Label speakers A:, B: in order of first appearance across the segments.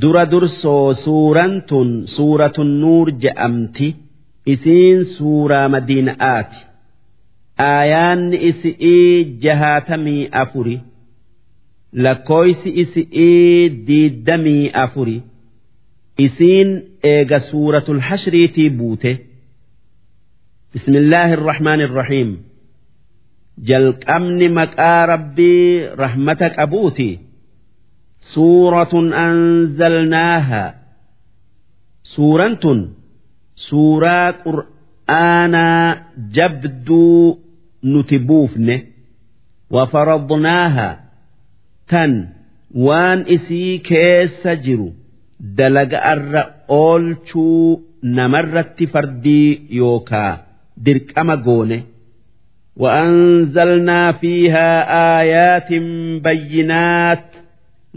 A: dura dursoo suuraan tun suuratun nuur je'amti isiin suuraa madiina'aati. Aayaanni isi'ii jahaatamii afuri lakkooysi isi'ii diiddamii afuri isiin eega suuratul hashriitii buute. Bismillaahi irrahmaan irrahiim jalqabni maqaa rabbii rahmata qabuuti suuratun anzalnaaha suuraan tun suuraa qur'aanaa jabduu nuti buufne wafaradnaaha tan waan isii keessa jiru dalaga'arra oolchuu namarratti fardii yookaa dirqama goone وأنزلنا فيها آيات بينات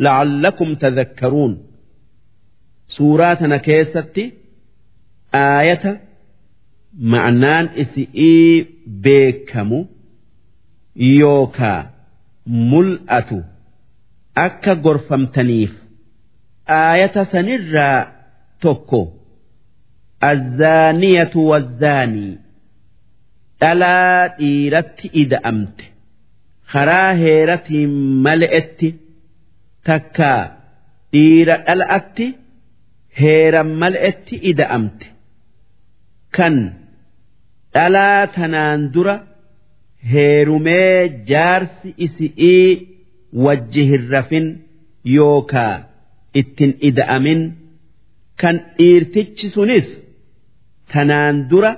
A: la'allakum tadhakkaruun suuraa tana keessatti aayata ma'naan isi'ii beekamu yookaa mul'atu akka gorfamtaniif aayata sanirraa tokko azzaaniyatu wazzaanii dhalaa dhiiratti ida'amte karaa heeratiin male'etti takka dhiira dhala'atti heeran mal'etti ida'amte kan dhalaa tanaan dura heerumee jaarsi isi'ii wajji hin rafin yookaa ittin ida'amin kan dhiirtichi sunis tanaan dura.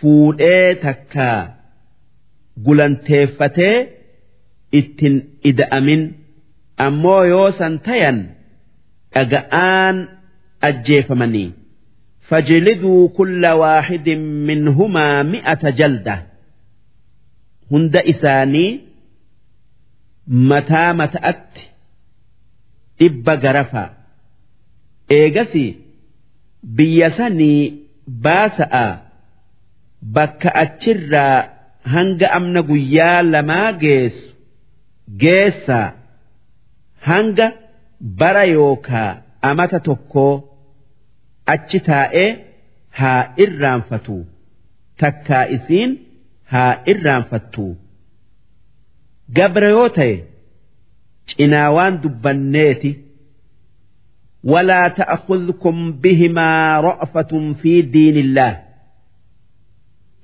A: fuudhee takka gulanteeffatee ittin ida'amin ammoo yoo san tayan dhaga'aan ajjeefamanii. Fajiliduu kulla waaxidin minhumaa mi'ata jalda. Hunda isaanii mataa mata'atti dhibba garafa. Eegasi biyya sanii baasa'a bakka achirraa hanga amna guyyaa lamaa geessu geessaa. hanga bara yookaa amata tokkoo achi taa'ee haa irraanfatu takkaa isiin haa irraanfattu gabra yoo ta'e cinaa waan dubbanneeti ولا تأخذكم بهما رأفة في دين الله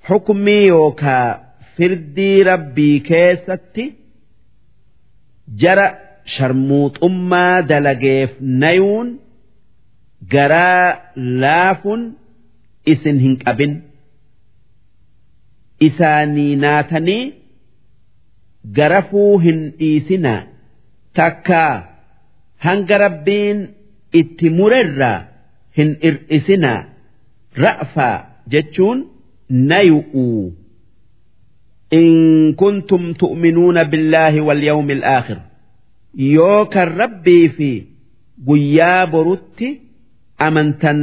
A: xukumii yookaa firdii rabbii keessatti jara sharmuuxummaa dalageef nayuun garaa laafuun isin hin qabin. Isaanii naatanii garafuu hin dhiisinaa. Takkaa hanga rabbiin itti murerraa hin ir'isinaa. Ra'faa jechuun nayu'uu in kuntum tu'minuuna billaahi wal yawmi alaakhir yoo kan rabbii fi guyyaa borutti amantan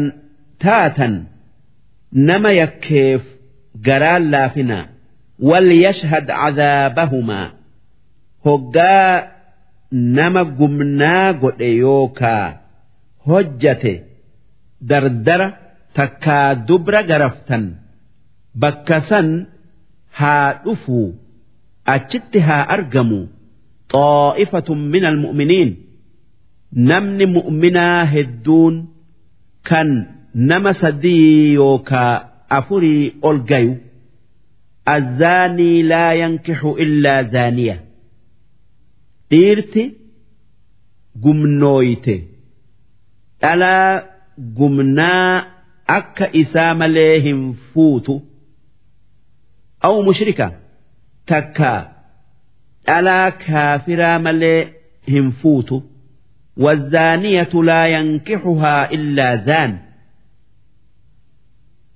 A: taatan nama yakkeef garaan laafinaa wal yashhad cadaabahumaa hoggaa nama gumnaa godhe yookaa hojjate dardara takkaa dubra garaftan bakka san haa dhufu achitti haa argamu xaa'ifatun min almu'miniin namni mu'minaa hedduun kan nama sadii yookaa afurii ol gayu الزاني لا ينكح إلا زانية dhiirti gumnooyte dhalaa gumnaa akka isaa malee hin fuutu dhalaa kaafiraa malee hin fuutu. Wazzaaniyatu laa yankixuhaa illaa zaan.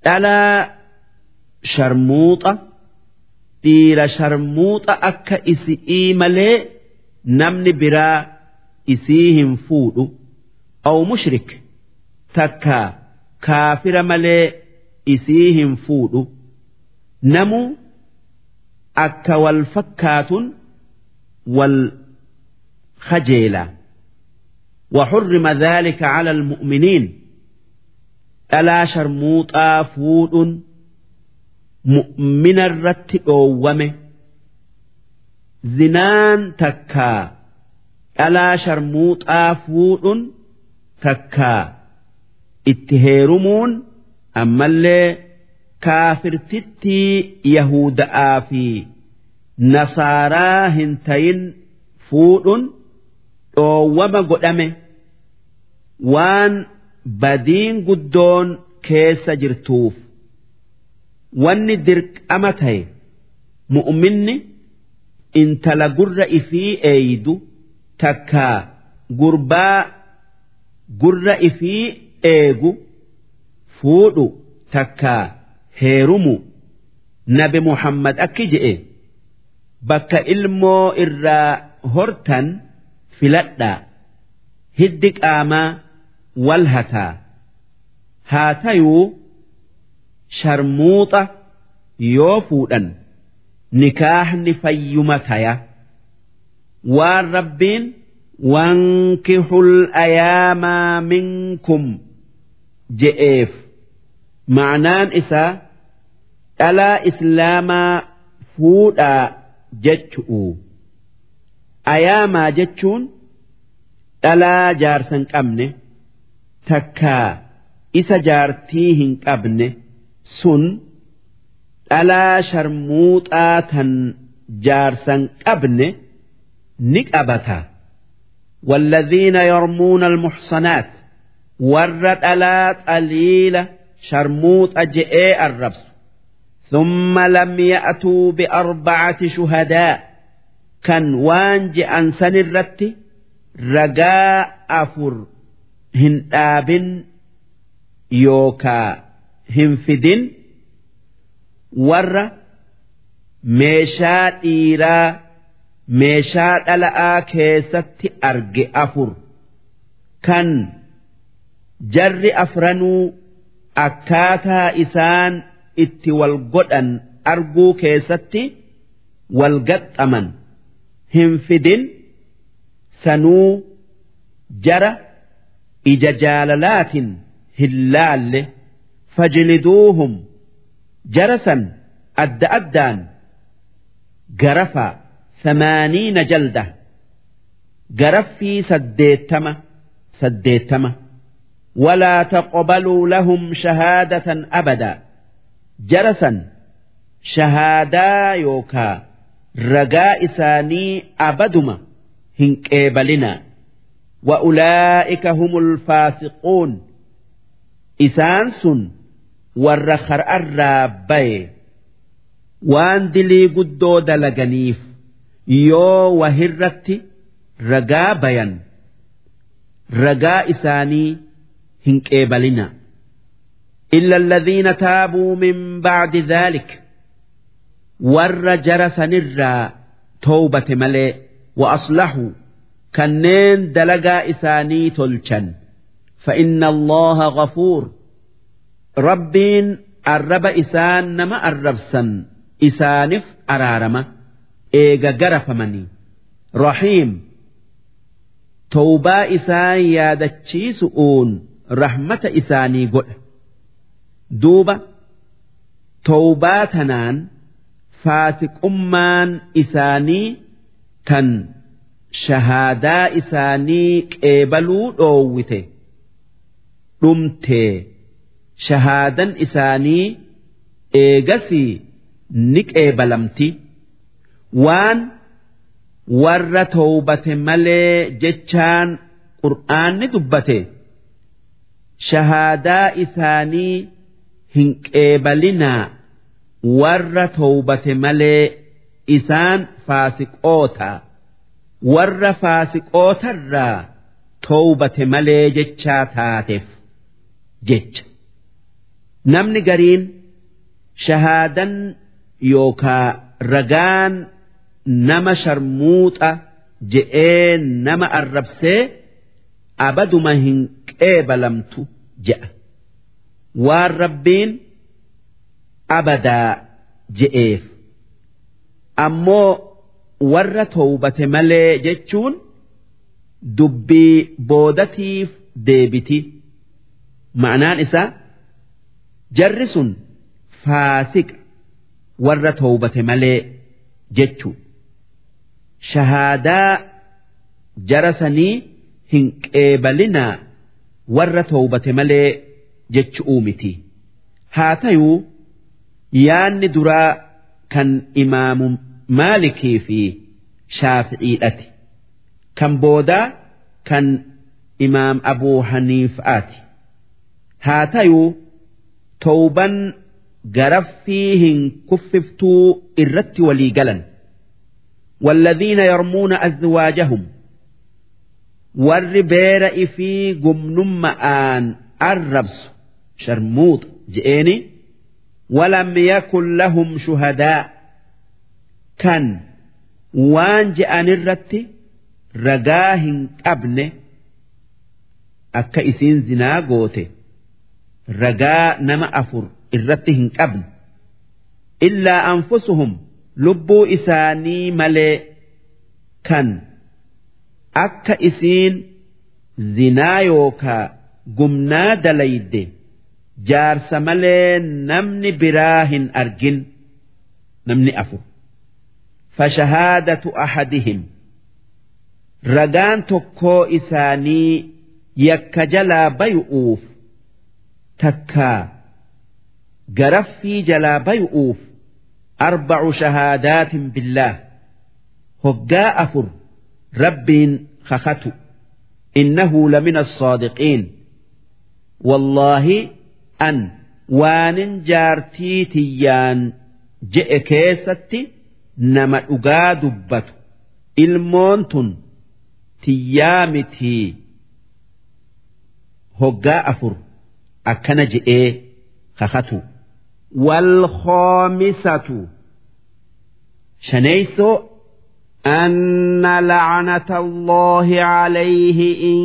A: Dhalaa sharmuuxa dhiira sharmuuxa akka isi'ii malee namni biraa isii hin fuudhu. Aw mushrik takka kaafira malee isii hin fuudhu. Namu akka wal fakkaatun wal kajeela وحرم ذلك على المؤمنين ألا شرموطا فود مؤمن الرت أومه زنان تكا ألا شرموطا فود تكا اتهيرمون أما اللي كافرتتي يهودا في nasaaraa hin tayin fuudhuun dhoowwama godhame. Waan badiin guddoon keessa jirtuuf. Wanni dirqama ta'e mu'minni intala gurra ifii eeydu takka gurbaa gurra ifii eegu fuudhu takka heerumu. Nabi muhammad akki je'e. Bakka ilmoo irraa hortan. filadhaa hiddi qaamaa wal hataa haa tayuu sharmuuxa yoo fuudhan nikaahni fayyuma taya. Waan rabbiin wankihul ayaamaa minkum je'eef. Ma'anaan isaa dhalaa islaamaa fuudhaa jechu'u. ayaamaa jechuun dhalaa jaarsan qabne takkaa isa jaartii hin qabne sun dhalaa sharmuuxaa tan jaarsan qabne ni qabata والذين يرمون المحصنات ور ألا قليل شرموط أجئ الربس ثم لم يأتوا بأربعة شهداء kan waan je'an sanirratti ragaa afur hin dhaabin yookaa hin fidin warra meeshaa dhiiraa meeshaa dhala'aa keessatti arge afur kan jarri afranuu akkaataa isaan itti wal godhan arguu keessatti wal gaxxaman hin fidin sanuu jara ija jaalalaatiin hin laalle. Fajliduuhum jara san adda addaan garafa samaaniina jalda. Garaffii saddeettama saddeettama. Walaa taqbaluu lahum shahaadatan abadaa jara san shahaadaa yookaa ragaa isaanii abaduma hin qeebalina. Wa ulaa'ika humul faasiquun. Isaan sun warra har'arraa baye waan dilii guddoo dalaganiif yoo wahirratti ragaa bayan ragaa isaanii hin qeebalina. illa alladhiina taabuu min ba'di dhaalika warra jara sanirraa toobate malee wa aslahu kanneen dalagaa isaanii tolchan فإن الله غفور ربين الرب إسان نما الربسا إسانف أرارمة إيغا غرفمني رحيم توبا إسان يادتشي سؤون رحمة إساني قل duuba tawbaa tanaan faasiqummaan isaanii tan shahaadaa isaanii qeebaluu dhoowwite dhumtee shahaadan isaanii eegasii ni qeebalamti. Waan warra tawbate malee jechaan qur'aanni dubbate. Shahaadaa isaanii hin qeebalinaa warra toobate malee isaan faasiqoota warra faasiqootarraa toobate malee jechaa taateef jecha. Namni gariin shahaadan yookaa ragaan nama sharmuuxa je'ee nama arrabsee abaduma hin qeebalamtu je'a waan rabbiin abadaa je'eef. Ammoo warra toobate malee jechuun dubbii boodatiif deebiti. Ma'anaan isaa jarri sun faasiqa warra toobate malee jechuu shahaadaa jara sanii hin qeebalinaa warra toobate malee jechu'uu miti haa tayuu yaanni duraa kan imaamu maalikii fi shaafi'iidhati kan boodaa kan imaam abuu haniifaati haa tayuu towban garaffii hin kuffiftuu irratti walii galan والذين يرمون أزواجهم warri beera ifii gumnumma'aan arrabsu Sharmuuxa je'eeni walam yakun lahum shuhadaa kan waan je'anirratti ragaa hin qabne akka isiin zinaa goote ragaa nama afur irratti hin qabne illaa anfusuhum lubbuu isaanii malee kan akka isiin zinaa yookaa gumnaa dalayde jaarsa malee namni biraa hin argin namni afu. Fashahaadatu ahadihim. Ragaan tokkoo isaanii yakka jalaa bay'uuf takka garaffii jalaa bay'uuf arbacu shahaadaatin billaah hoggaa afur rabbiin kakatu innahu lamina assaadiqiin. Wallaahi أن waanin jaartii tiyyaan je'e keessatti nama dhugaa dubbatu ilmoon tun tiyyaa mitii hoggaa afur akkana je'ee kakatu والخامسة شنيسو أن لعنة الله عليه إن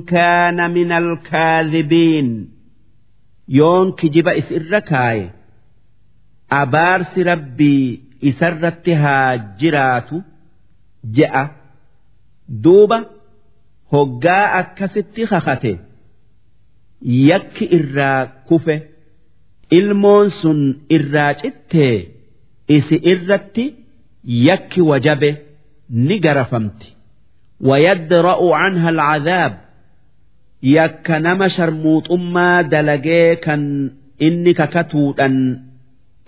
A: كان من الكاذبين يوم كجب إسر كاي أبارس ربي إسرتها جرات جاء دوبا هقا أكست خخته يك إرا كفه ilmoon sun irraa cittee isi irratti yakki wajabe ni garafamti wayadra'u canha alcadaab yakka nama sharmuuxummaa dalagee kan inni kakatuudhan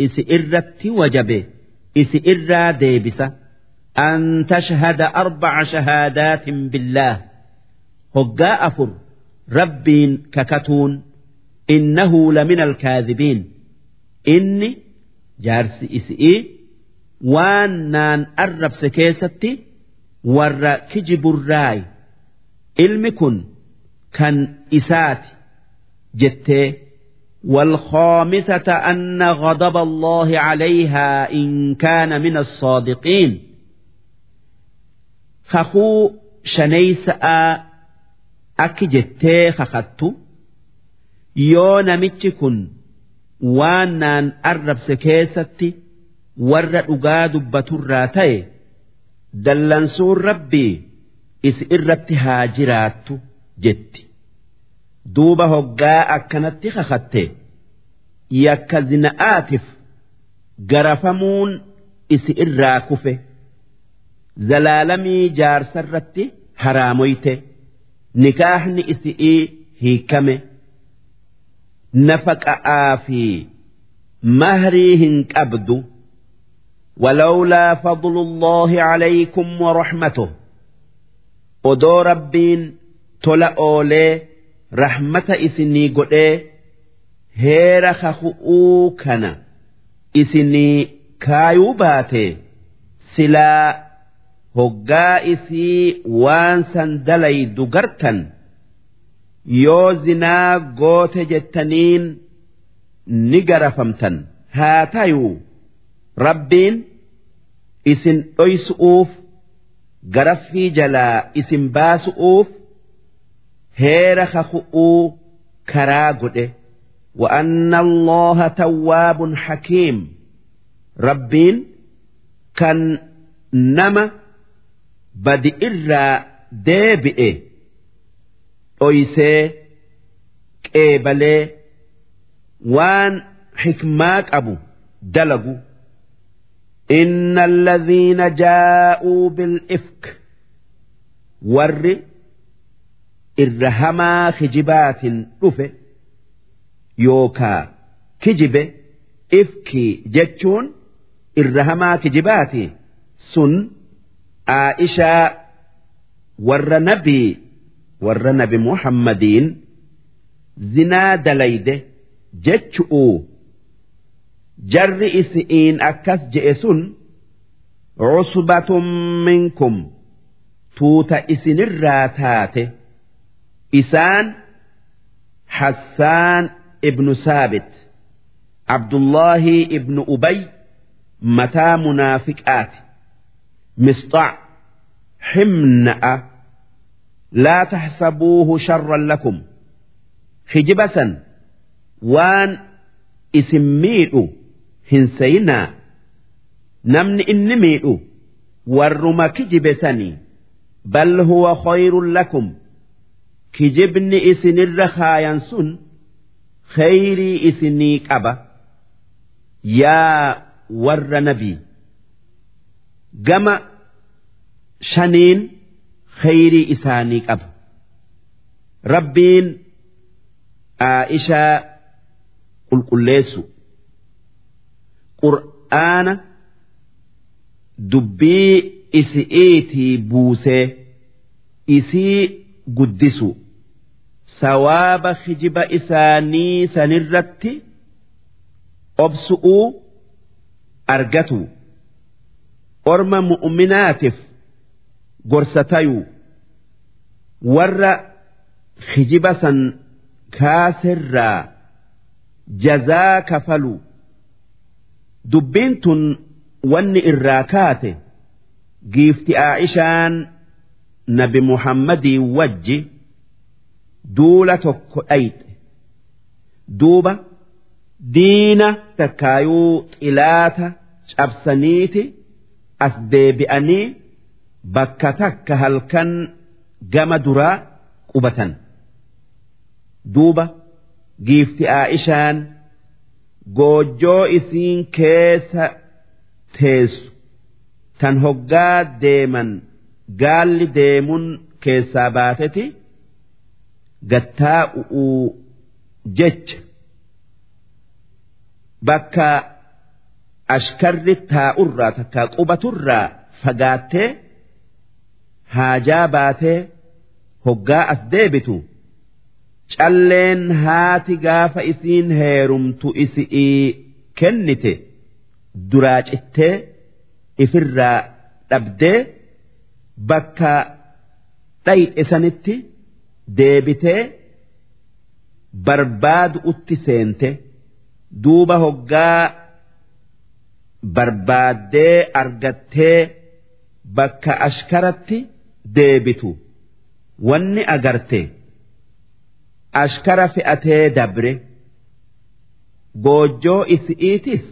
A: isi irratti wajabe isi irraa deebisa. An tashhada arbaca shahaadaatin billaah hoggaa afur rabbiin kakatuun innahu lamin alkaadibiin inni jaarsi isi'i waan naan arrabse keessatti warra kijiburraayi ilmi kun كان إسات جتي والخامسة أن غضب الله عليها إن كان من الصادقين خخو شنيسأ أكي جتي خختو yoo namichi kun waan naan arrabse keessatti warra dhugaa dubbaturraa ta'e dallansuun rabbii isi irratti haa jiraattu jetti duuba hoggaa akkanatti kakatte yakka zina'aatiif garafamuun isi irraa kufe zalaalamii jaarsarratti haraamoyte nikaahni isi'ii hiikame. nafaqa'aa fi mahrii hin qabdu ولولا فضل الله عليكم ورحمته odoo rabbiin tola oolee rahmata isinii godhee heera kaku'uu kana isinii kaayuu baate silaa hoggaa isii waan san dalaydu gartan yoo zinaa goote jettaniin ni garafamtan. Haa tayuu rabbiin isin dhoysu'uuf garaffii jalaa isin baasu'uuf heera kaku'uu karaa godhe وأن الله تواب حكيم ربين كان نما بدئ deebi'e dhoysee qeebalee waan xikmaa qabu dalagu إن الذين جاءوا بالإفك ور irra hamaa kijibaatiin dhufe yookaa kijibe ifkii jechuun irra hamaa kijibaati sun aa'ishaa warra nabii warra nabi muhammadiin zinaa dalayde jechu'uu jarri isi'iin akkas je'e sun cusbatun minkum tuuta isinirraa taate. Isaan hassaan ibnu saabit abdullaahi ibnu ubay mataa munaafiqaati misxac himna'a laa taxsabuuhu sharran lakum hijiba san waan isin miidhu hin seyinaa namni inni miidhu warruma kijibe sanii bal huwa khayrun lakum kijibni isinirra kaayan sun khayrii isinii qaba. Yaa warra nabii gama shaniin khayrii isaanii qaba. Rabbiin aishaa qulqulleessu. Qur'aana dubbii isi'iitii buusee isii guddisu sawaaba kijiba isaanii sanirratti obsu'uu argatu. Orma mu'minaatiif gorsa tayuu warra kijiba san kaaserraa jazaa kafalu. Dubbiin tun wanni irraa kaate giifti aa'ishaan nabi muhammadii wajji duula tokko dhayxe duuba diina takkaayuu xilaata cabsaniiti as deebi'anii bakka takka halkan gama duraa qubatan. Duuba giifti aa'ishaan goojjoo isiin keessa teessu. Tan hoggaa deeman gaalli deemuun keessaa baateti gattaa'uu jecha bakka ashkarri taa'urraa takka qubaturraa fagaattee haajaa baatee hoggaa as deebitu. calleen haati gaafa isiin heerumtu isi'ii kennite duraa cittee ifirraa dhabdee bakka dhayxe sanitti deebitee barbaadu utti seente duuba hoggaa barbaaddee argattee bakka ashkaratti deebitu wanni agarte. ashkara fe'atee dabre goojjoo isi'iitis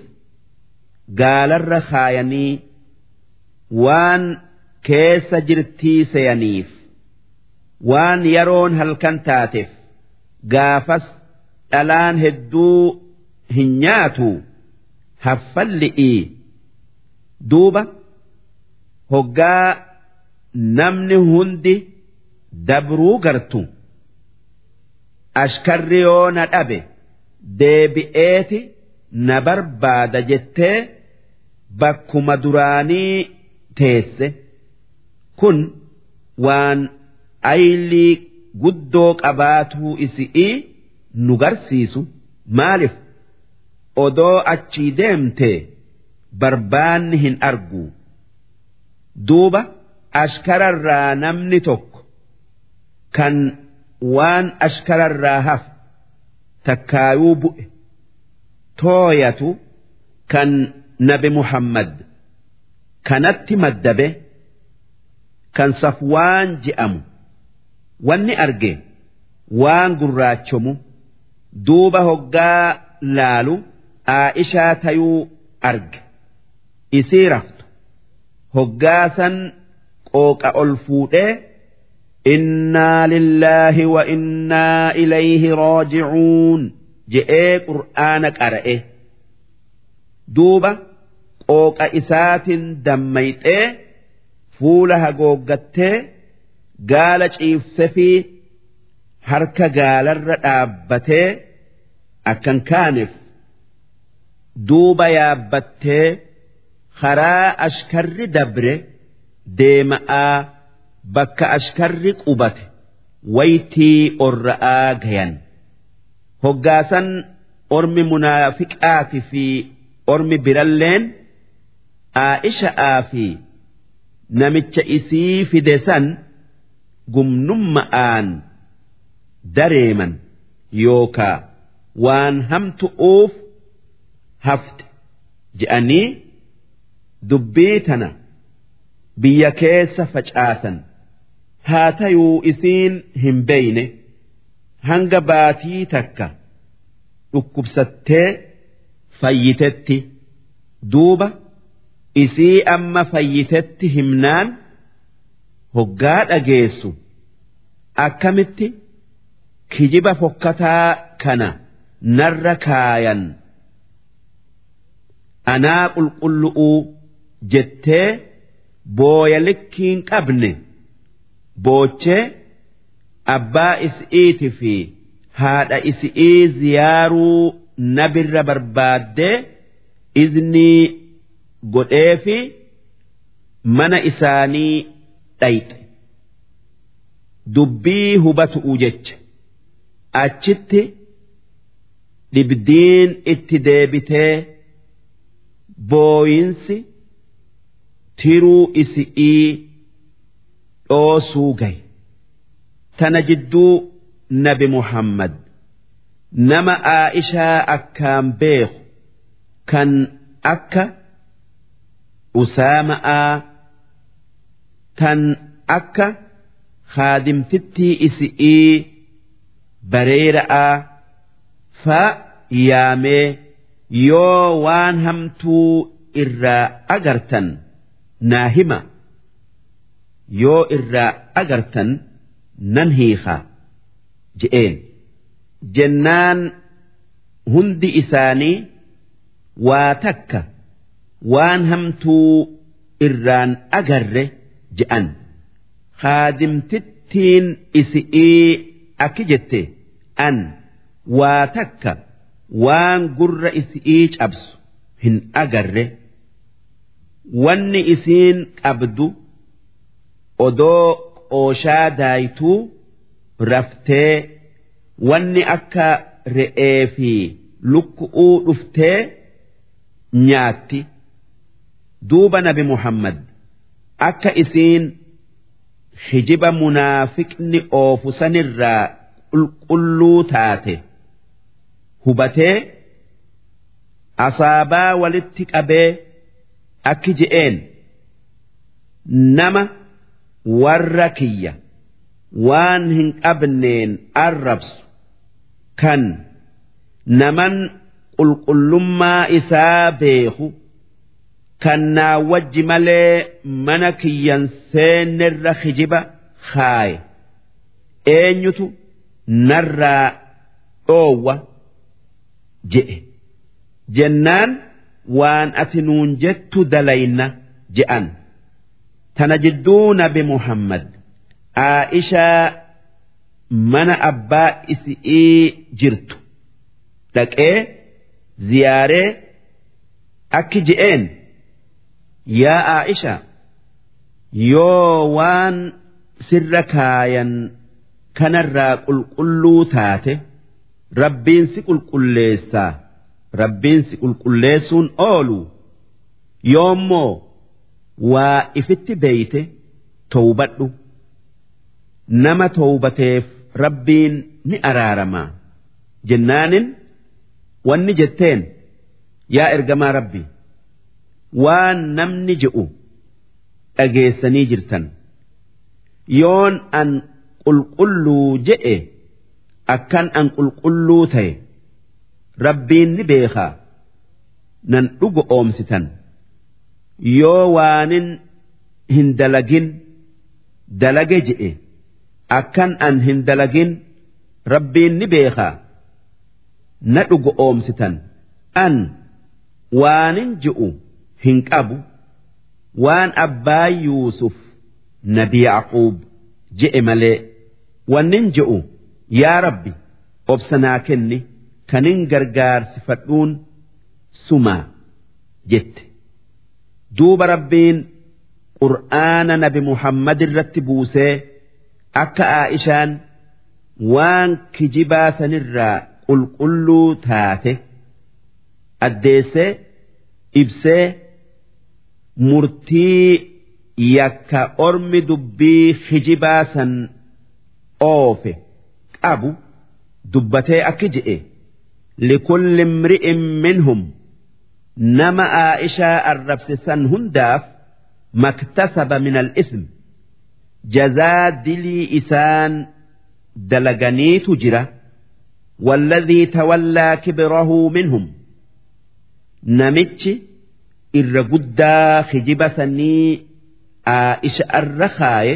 A: gaalarra kaayanii waan keessa jirtii seeyaniif waan yeroon halkan taateef gaafas dhalaan hedduu hin nyaatu. Haffalli'ii duuba hoggaa namni hundi dabruu gartu. ashkarri yoo na dhabe deebi'eeti na barbaada jettee bakkuma duraanii teesse. Kun waan aylii guddoo qabaatuu isi'ii nu garsiisu. Maaliif? Odoo achii deemtee barbaanni hin argu. Duuba ashkararraa namni tokko kan. waan ashkararraa hafe takkaayuu bu'e. Tooyatu kan nabi muhammad kanatti maddabe kan safwaan je'amu wanni arge waan gurraachomu duuba hoggaa laalu aa'ishaa tayuu arge. Isii raftu. Hoggaa san qooqa ol fuudhee innaa lillaahi wa innaa ilayhi raajicuun je'ee qur'aana qara'e. Duuba qooqa isaatiin dammayxee fuula hagooggattee gaala ciibse fi harka gaalarra dhaabbatee akkan kaaneef duuba yaabbattee karaa ashkarri dabre deema'aa bakka ashkarri qubate waytii orra'aa gayan hoggaasan ormi munaafiqaati fi ormi biralleen aa'isha'aa fi namicha isii fide san gumnumma'aan dareeman yookaa waan hamtu'uuf hafte je'anii dubbii tana biyya keessa facaasan. Haa tayuu isiin hin beeyne hanga baatii takka dhukkubsattee fayyitetti. Duuba isii amma fayyitetti himnaan hoggaa dhageessu akkamitti? Kijiba fokkataa kana narra kaayan. Anaa qulqullu'uu jettee booya likkiin qabne boochee abbaa isi'iiti fi haadha isi'ii ziyaaruu nabirra barbaaddee iznii godhee fi mana isaanii dhayxe dubbii hubatu'u jecha achitti dhibdiin itti deebitee booyinsi tiruu isi'ii dhoosuu gaye tana jidduu nabi muhammad nama aa'ishaa akkaan beeku kan akka usaama'aa tan akka haadimtittii isi'ii bareera'aa fa yaamee yoo waan hamtuu irraa agartan naa hima yoo irraa agartan nan hiikaa je'een. Jennaan hundi isaanii waa takka waan hamtuu irraan agarre je'an haadimtittiin isi'ii akki jette an waa takka waan gurra isi'ii cabsu hin agarre. Wanni isiin qabdu odoo qooshaa daayituu raftee wanni akka re'ee fi lukku'uu dhuftee nyaatti. Duuba nabi muhammad akka isiin hijiba munaafiqni oofu sanirraa qulqulluu taate hubatee asaabaa walitti qabee akki je'een nama warra kiyya waan hin qabneen arrabsu kan naman qulqullummaa isaa beeku kan naa wajji malee mana kiyyan seennerra hijiba kaaye eenyutu narraa dhoowwa je'e. Jennaan waan ati nuun jettu dalayna je'an. Tana jidduu nabi muhammad. Aa'ishaa mana abbaa isi'ii jirtu. Dhaqee ziyaaree akki je'een yaa aa'isha yoo waan sirra kaayan kanarraa qulqulluu taate rabbiin si qulqulleessaa rabbiin si qulqulleessuun oolu. Yoommoo waa ifitti beeyte towbadhu. Nama towbateef rabbiin ni araaramaa jennaanin wanni jetteen yaa ergamaa rabbi waan namni je'u dhageessanii jirtan. Yoon an qulqulluu je'e akkan an qulqulluu ta'e rabbiin ni beekaa nan dhugo oomsitan. Yoo waanin hin dalagin dalage je'e akkan an hin dalagin rabbiin ni beekaa na dhugo oomsitan. An waanin ji'u hin qabu. Waan abbaa yuusuf nabi yaaquub je'e malee wannin je'u yaa rabbi obsanaa kenni kanin gargaarsifadhuun sumaa jette. Duuba rabbiin qur'aana nabi muhammad irratti buusee akka aa'ishaan waan kijibaa sanirraa qulqulluu taate addeessee ibsee murtii yakka ormi dubbii kijibaa san oofe qabu dubbatee akki je'e likulli imri'in minhum nama aa'ishaa arrabse san hundaaf maktasaba min al-ism jazaa dilii isaan dalaganiitu jira والذي تولى كبره منهم نمتش irra guddaa kijiba sanii aa'ishaarra kaaye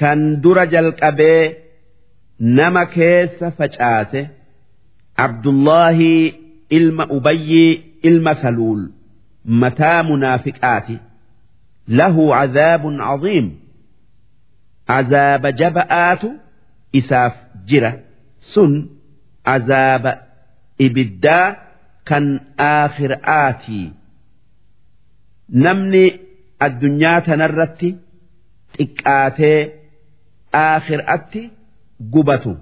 A: kan dura jalqabee nama keessa facaase abdullahi ilma ubayyii ilma saluul mataa munaafiqaati lahu cazaabun caziim cazaaba jaba'aatu isaaf jira. Sun cazaaba ibiddaa kan aakhiraatii namni addunyaa tanarratti xiqqaatee aakhiraatti gubatu.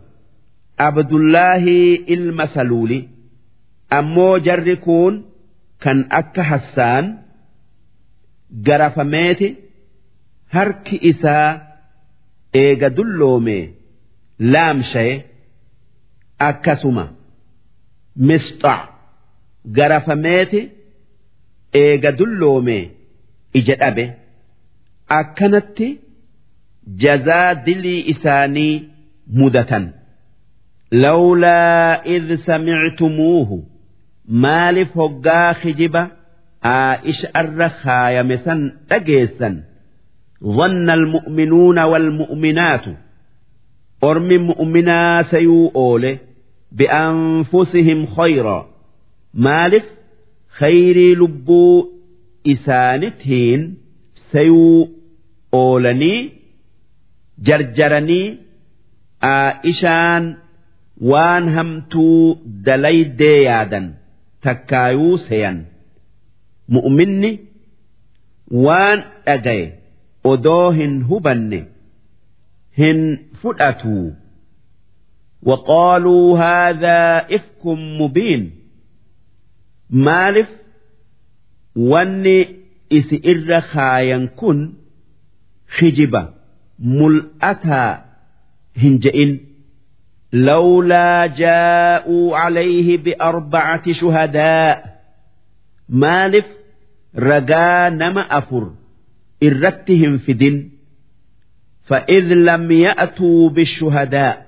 A: Abdullaahii ilma saluuli. Ammoo jarri kun kan akka hassaan garafameeti. Harki isaa eega dulloome laamshaye akkasuma. Misxaa garafameeti. eega dulloome ija dhabe akkanatti jazaa dilii isaanii mudatan lawlaa id samictumuuhu maaliif hoggaa kijiba aa'isha irra kaayame san dhageessan ظن المؤمنون والمؤمنات ormi mu'minaa sayuu oole bi'anfusihim khayra maalif khayrii lubbuu isaanittiin sayuu oolanii jarjaranii aa'ishaan waan hamtuu dalaydee yaadan takkaayuu seyan mu'minni waan dhagaye odoo hin hubanne hin fudhatuu وقالوا هذا إفك مبين مالف واني إسئر خاين كن خجبة ملأتا هنجئن لولا جاءوا عليه بأربعة شهداء مالف رجا نما أفر إرتهم في دين فإذ لم يأتوا بالشهداء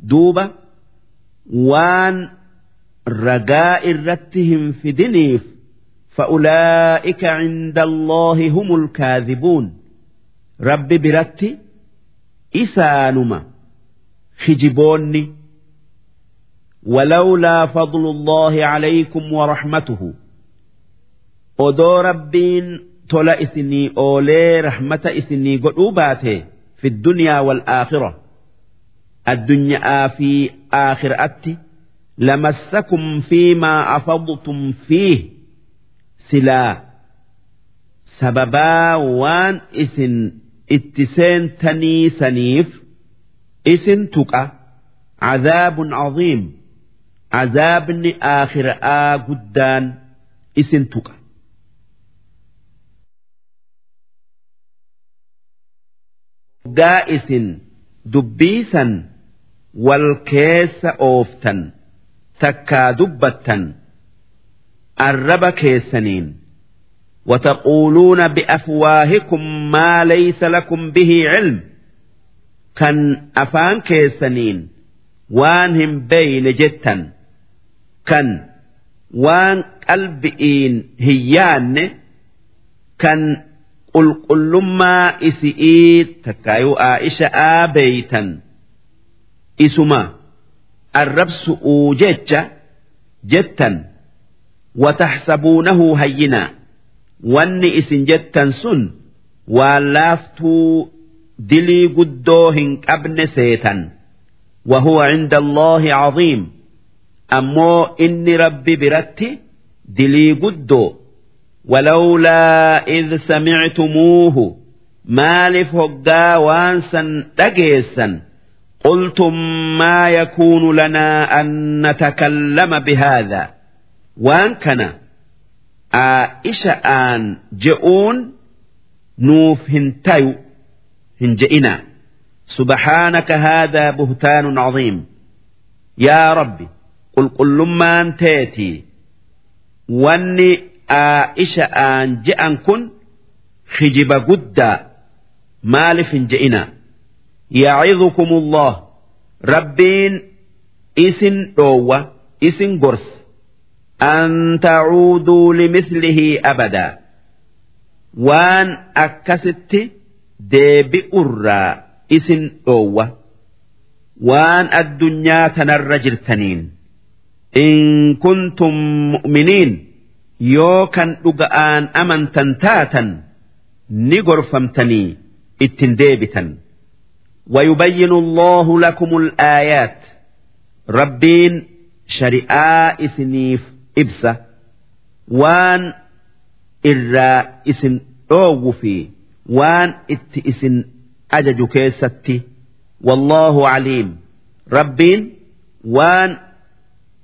A: دوبة وان رجاء الرتهم في دنيف فأولئك عند الله هم الكاذبون رب برتي إسانما خجبوني ولولا فضل الله عليكم ورحمته أدو ربين tola isinii oolee rahmata isinii godhuu baate في الدنيا والآخرة الدنيا في آخرة لمسكم lamassakum fiimaa afadtum fiih silaa sababaa waan isin itti seentanii saniif isin tuqa cadaabun aziim azaabni aakhiraa guddaan isin tuqa. Gaa isin dubbiisan wal keessa ooftan. takkaa dubbattan arraba keessaniin وتقولون بأفواهكم ما ليس لكم به علم كان أفان كيسنين وانهم بين جتا كان وان قلبئين هيان كان qulqullummaa isi'ii takkaayuu aa'isha'aa beeytan isuma arrabsu'uu jecha الربس أوجج جتا وتحسبونه هينا. واني إسن جتا سن ولافتو دلي قدوهن أبن سيتا. وهو عند الله عظيم. أمو إني ربي برتي دلي قدو. ولولا إذ سمعتموه مالف هقا وانسا تقيسا. قلتم ما يكون لنا أن نتكلم بهذا. وان كان عائشة آن جئون نوف هنتايو هنجئنا. سبحانك هذا بهتان عظيم. يا ربي قل قل لما تيتي واني عائشة آن جئن كن خجب قدا مالف جئنا. yaacidukumullah rabbiin isin dhoowwa isin gorsa. An tacuuduu limislihi abadaa waan akkasitti deebi'urraa isin dhoowwa. Waan addunyaa tanarra jirtaniin. In kuntum mu'miniin yoo kan dhuga'aan amantan taatan ni gorfamtanii ittin deebitan. ويبين الله لكم الآيات ربين شريعة إسنيف إبسة وان إرى إسن أوفي وان إت إسن ajaju keessatti wallahu aliim rabbiin waan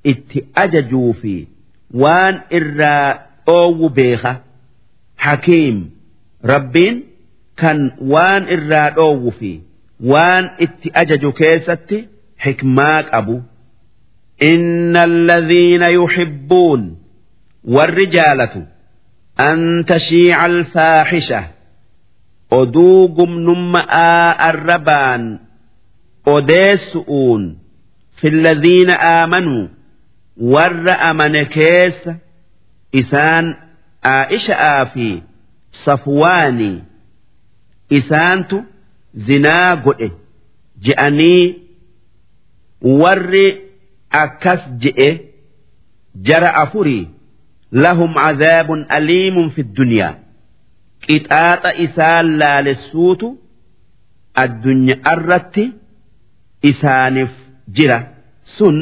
A: itti ajajuu fi waan irraa dhoowwu beeka hakiim rabbiin kan waan irraa dhoowwu fi waan itti ajaju keessatti xikmaa qabu. Inna alladhiina yuxibbuun warri jaalatu an tashiica alfaaxisha oduu gumnumma'aa arrabaan odeessu'uun fi alladhiina aamanuu warra amane keessa isaan aa'isha'aa fi safwaanii isaantu zinaa godhe je'anii warri akkas je'e jara afurii lahum cadaabun aliimun fi ddunyaa qixaaxa isaan laalessuutu addunyaa irratti isaaniif jira. Sun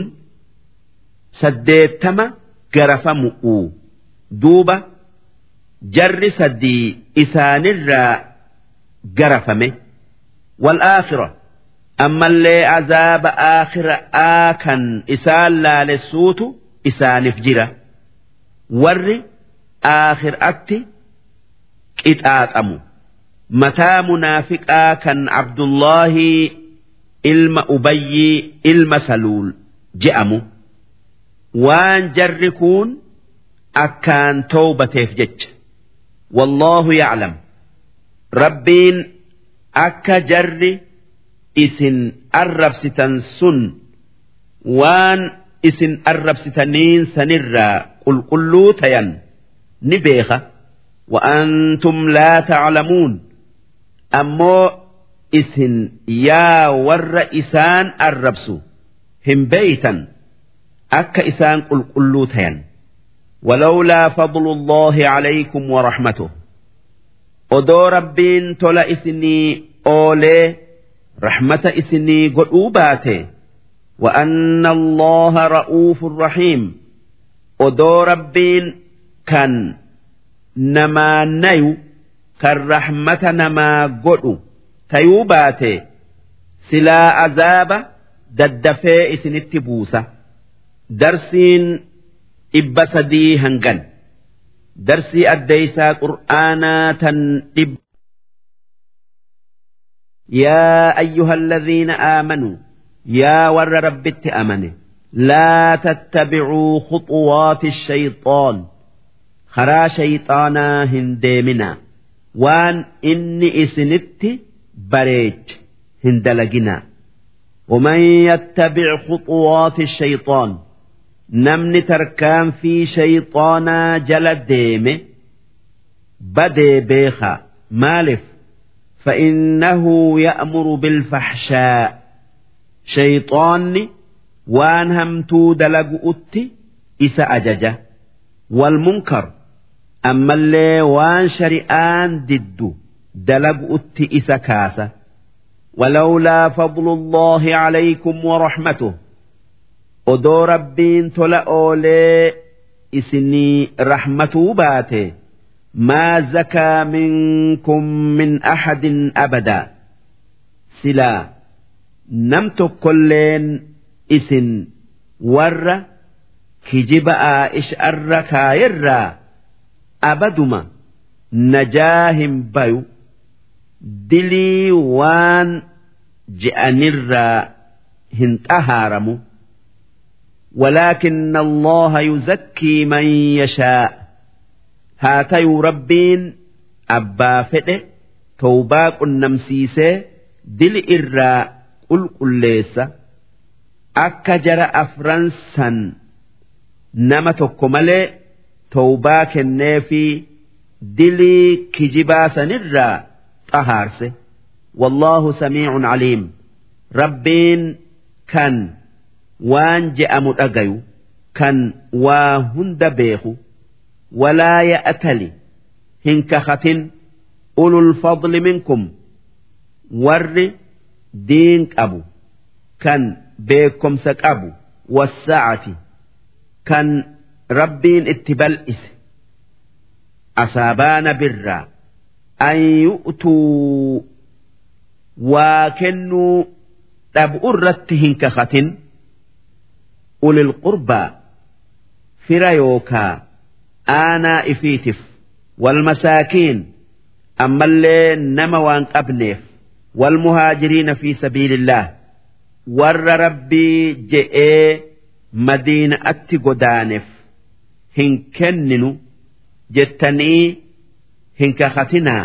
A: saddeettama garafamu'u duuba jarri saddii isaanirraa garafame wal'aakhira ammallee azaaba aakhiraa kan isaan laalessuutu isaaniif jira warri aakhiraatti qixaaxamu mataa munaafiqaa kan abdullaahi ilma ubayyii ilma saluul je'amu waan jarri kun akkaan toobateef jecha wallaahu yaclam rabbiin akka jarri isin arrabsitan sun waan isin arrabsitaniin sanirraa qulqulluu tayan ni beeka وأنتم لا تعلمون أمو إسن يا ور إسان الربسو هم بيتا أك إسان قل قلوتين ولولا فضل الله عليكم ورحمته odoo rabbiin tola isinii oolee rahmata isinii godhuu baate وأن الله رؤوف رحيم odoo rabbiin kan namaa nayu kan rahmata namaa godhu tayuu baate silaa azaaba daddafee isinitti buusa darsiin dhibba sadii hangan darsii addeeysaa qur'aanaa tan dhibba يا أيها الذين آمنوا يا ور ربت أمنه لا تتبعوا خطوات الشيطان خرا شيطانا هنديمنا وان إني إسنت بريج هندلقنا ومن يتبع خطوات الشيطان namni tarkaanfii shayxaanaa jala deeme badee beekaa مالف فإنه يأمر بالفحشاء شيطان وان همتو دلق أتي إسا أججة والمنكر أما اللي وان شريان ضد دلق أتي إسا كاسة ولولا فضل الله عليكم ورحمته odoo rabbiin tola oolee isinii rahmatuu baate maa zakaa minkum min ahadin abadaa silaa nam tokkolleen isin warra kijiba aa'isharra kaayirraa abaduma najaa hin bayu dilii waan je'anirraa hin xahaaramu. ولكن الله يزكي من يشاء هاتيو ربين أبا فئ توباك النمسيسة دل إراء قل قليسة أكا جرى أفرنسا نما تكمل توباك النافي دلي كجباسا نرى طهارسه والله سميع عليم ربين كان waan je'amu dhagayu kan waa hunda beeku walaa ya'tali hin kakatin ulul fadli minkum warri diin qabu kan beekomsa qabu wassa'ati kan rabbiin itti bal'ise. Asaabaana birraa an yu'tuu waa kennuu dhabu irratti hin kakatin ulil qurbaa fira yookaa aanaa ifiitif walmasaakiin ammallee nama waan qabneef walmuhaajiriina fi sabiilillah warra rabbii je'ee madiina'atti godaaneef hin kenninu jettanii hin kakatinaa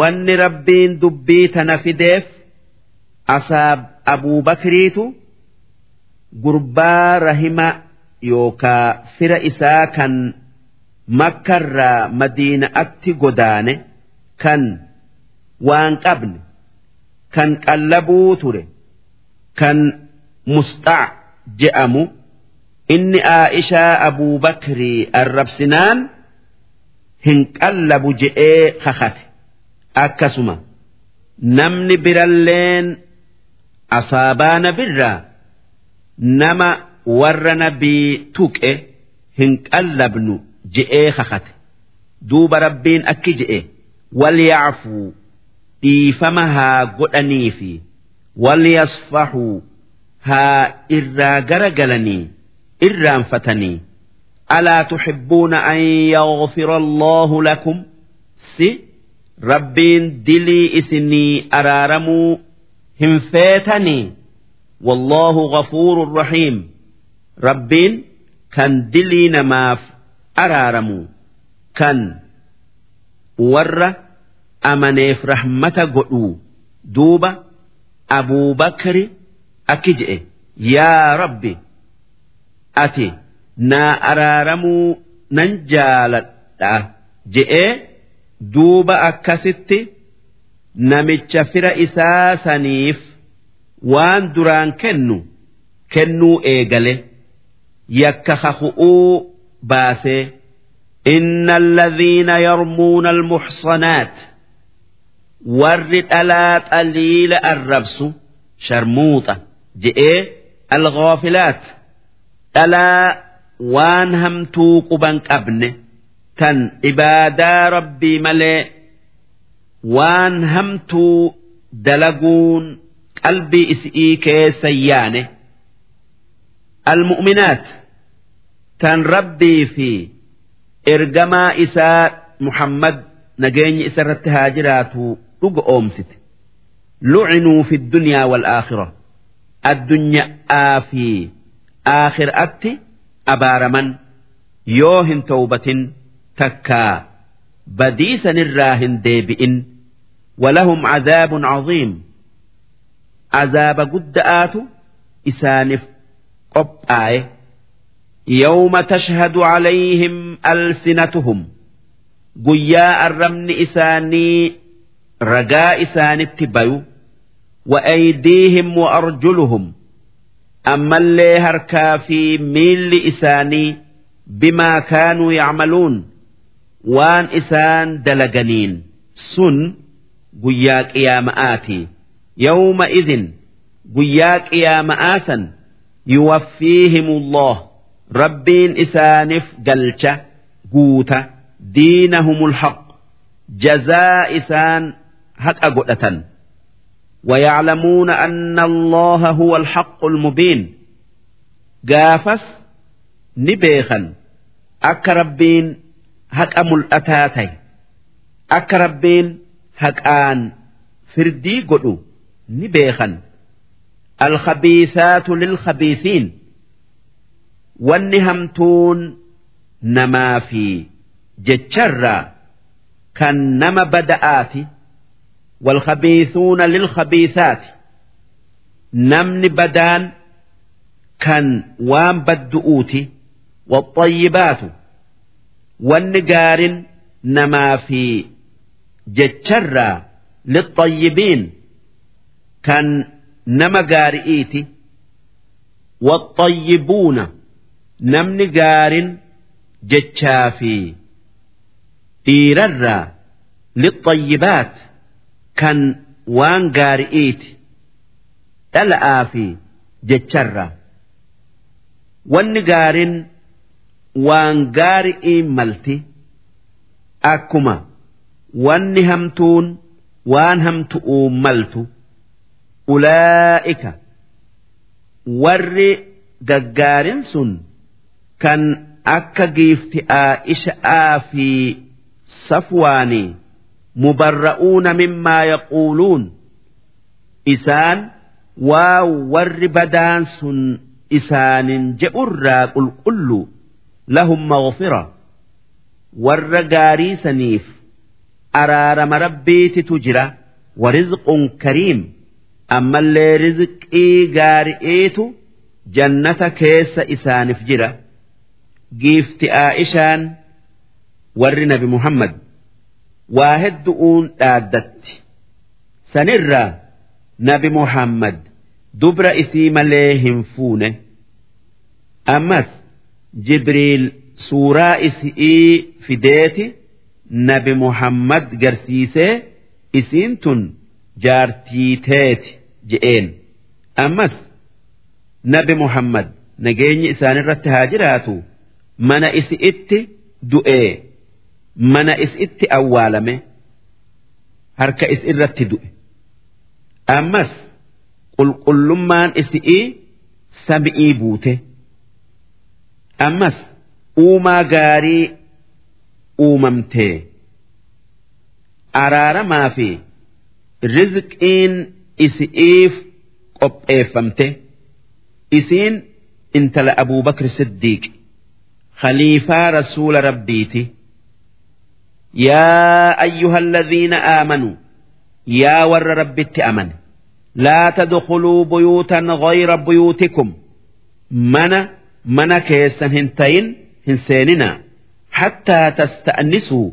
A: wanni rabbiin dubbii tana fideef asaab abuubakriitu gurbaa rahima yookaa fira isaa kan makkarraa madiina'atti godaane kan waan qabne kan qallabuu ture kan musxaa je'amu. Inni aa'ishaa abuu bakrii arrabsinaan hin qallabu je'ee kakate. Akkasuma namni biralleen asaabaana birraa nama warra nabii tuqe hin qallabnu je'ee kakate. Duuba rabbiin akki je'e wal yaafuu dhiifama haa godhanii fi wal yasfahuu haa irraa garagalanii irraanfatanii alaa tuxibbuuna an yaghfira allaahu lakum? Si rabbiin dilii isinii araaramuu hin feetanii Wallaahu ghafuurun rahiim rabbiin kan dilii namaaf araaramu kan warra amaneef rahmata godhu duuba abuubakri akki je'e yaa rabbi ati naa araaramuu nan jaaladha. Je'ee duuba akkasitti namicha fira isaa waan duraan kennu kennuu eegale yakka kaku'uu baasee إن الذين يرمون المحصنات ورد ألا قليل الربس شرموطة جئ الغافلات ألا وان هم توقبا أبن تن إبادا ربي ملئ وان هم تو دلقون qalbii isii keessa yaane almu'minaat tan rabbii fi ergamaa isaa muhammad nageenyi isa irratti haa jiraatu dhuga oomsite lucinuu fi dunyaa walaakhira addunyaa fi aakhiraatti abaaraman yoo hin towbatin takkaa badiisanirraa hin deebi'in ولهم عذاب عظيم عذاب قدآت إسانف قبآية يوم تشهد عليهم ألسنتهم guyyaa arrabni isaanii ragaa isaanitti bayu wa'aydiihim wa arjuluhum ammallee harkaa fi miilli isaanii bimaa kaanuu yacmaluun waan isaan dalaganiin sun guyyaa qiyaama'aati yawma idin guyyaa qiyaama'aa san yuwaffiihim allah rabbiin isaaniif galcha guuta diinahum alhaq jazaa isaan haqa godhatan ويعلمون أن الله هو الحق المبين قافس نبيخا أكربين هك ملأتاتي أكربين هك آن فردي قدو نبيخا الخبيثات للخبيثين والنهمتون نما في جتشرا كان نما بدآتي والخبيثون للخبيثات نمن بدان كان وام بدؤوتي والطيبات والنجار نما في جتشرا للطيبين kan nama gaari'iiti waxxayyibuuna namni gaarin jechaa fi dhiirarraa lixxayyibaat kan waan gaari'iiti dhala'aa fi jecharra wanni gaarin waan gaari'iin malti akkuma wanni hamtuun waan hamtu'uun maltu. ulaa'ika. Warri gaggaarin sun kan akka giifti aa'isha'aa fi safwaani mubarra'uuna mimmaa yaquuluun isaan waa warri badaan sun isaanin je'urraa qulqullu lahum maghfira. Warra gaarii saniif araarama rabbiititu jira. Warizqun kariim. ammallee rizqii gaari'iitu jannata keessa isaaniif jira. Giifti aa'ishaan warri nabi muhammad waa hedduun dhaaddatti. Sanirraa nabi muhammad dubra isii malee hin fuune. Ammas jibriil suuraa isii fideeti nabi muhammad garsiisee isiin tun jaartii teeti je'een. Ammas nabi muhammad nageenyi isaanirratti haa jiraatu mana isi'itti du'ee mana isitti awwaalame harka is irratti du'e. Ammas qulqullummaan isi'ii sami'ii buute. Ammas uumaa gaarii uumamtee araaramaa rizqiin isi'iif qopheeffamte isiin intala abuubakr siddiiq khaliifaa rasuula rabbiiti يا أيها الذين آمنوا يا ور رب أمن لا تدخلوا بيوتا غير بيوتكم من من كيسا هنتين هنسيننا حتى تستأنسوا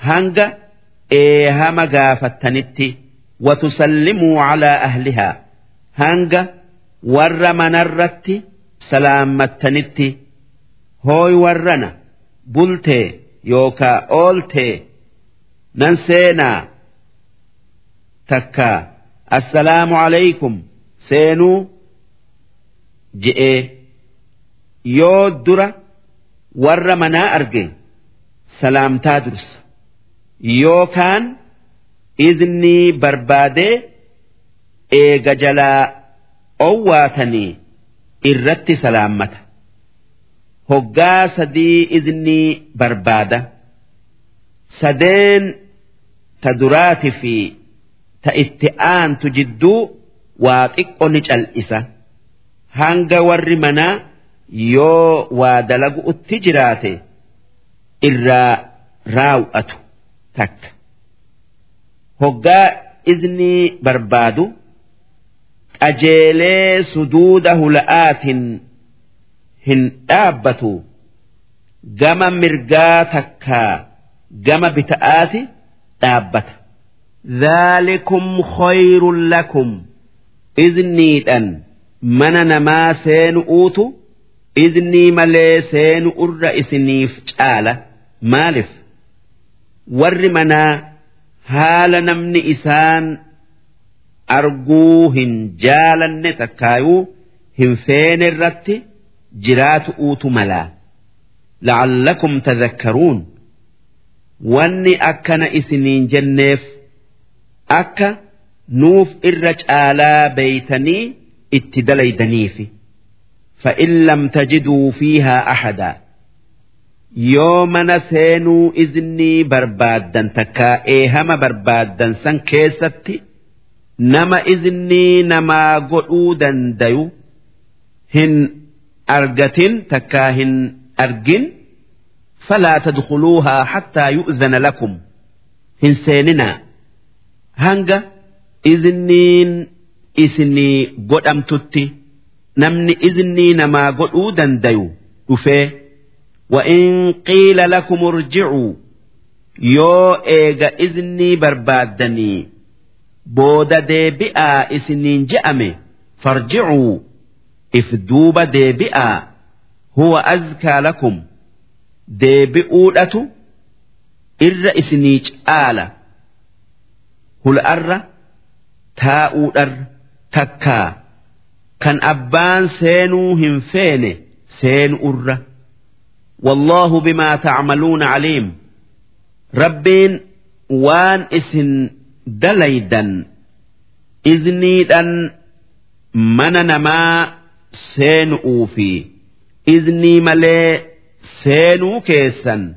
A: هنجا إيها مغافتنتي وتسلموا على أهلها هنجا ور منرتي سلامتنتي هوي ورنا بلتي yookaa oolte nan seenaa takka assalaamu alaykum seenuu je'ee yoo dura warra manaa arge salaamtaa dursa yookaan iznii barbaadee eega jalaa owwaatanii irratti salaammata. Hoggaa sadii iznii barbaada. Sadeen ta duraati fi ta itti aantu jidduu waa xiqqo ni cal'isa. Hanga warri manaa yoo waa dalagu utti jiraate irraa raaw'atu takka hoggaa iznii barbaadu qajeelee suduuda hula'aatiin hin dhaabbatu gama mirgaa takkaa gama bita'aati dhaabbata.
B: ذلكم خير لكم
A: Izniidhaan mana namaa seenu uutu iznii malee seenu irra isiniif caala maaliif warri manaa haala namni isaan arguu hin jaalanne takkaayuu hin feene irratti jiraatu uutu malaa la'allakum tadhakkaruun. Wanni akkana isiniin jenneef akka nuuf irra caalaa beeytanii itti dalaydaniifi. Fa'in lam tajiduu fiihaa ahadaa. yoo mana seenuu iznii barbaaddan takkaa eehama barbaaddan san keessatti nama iznii namaa godhuu dandayu hin argatin takkaa hin argin falaa tadkhuluuhaa hattaa yu'zana lakum hin seeninaa hanga izniin isinii godhamtutti namni iznii namaa godhuu dandayu dhufee. وإن قيل لكم ارجعوا yoo eega iznii barbaaddanii booda deebi'aa isiniin je'ame farjicuu if duuba deebi'aa huwa azkaa lakum deebi'uudhatu irra isinii caala hul'arra taa'uudharra takkaa kan abbaan seenuu hin feene seenu Irra wallahu bimaa tacmaluuna caliim rabbiin waan isin dalaydan izniidhan mana namaa seenu'uu fi iznii malee seenuu keessan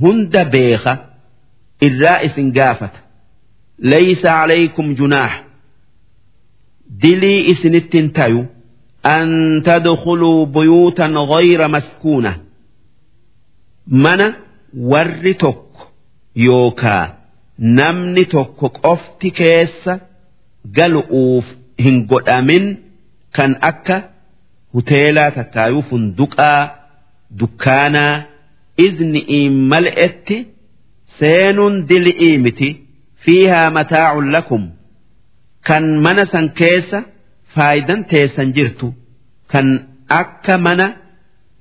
A: hunda beeka irraa isin gaafata laysa calaykum junaax dilii isinittin tayu an tadkhuluu buyuutan ghayra maskuuna mana warri tokko yookaa namni tokko qofti keessa galu'uuf hin godhamin kan akka huteelaa takkaayuu funduqaa dukkaanaa izni'iin mal'etti seenuun dili'ii miti. Fiihaa mataa'un lakum. Kan mana san keessa faayidan teessan jirtu. Kan akka mana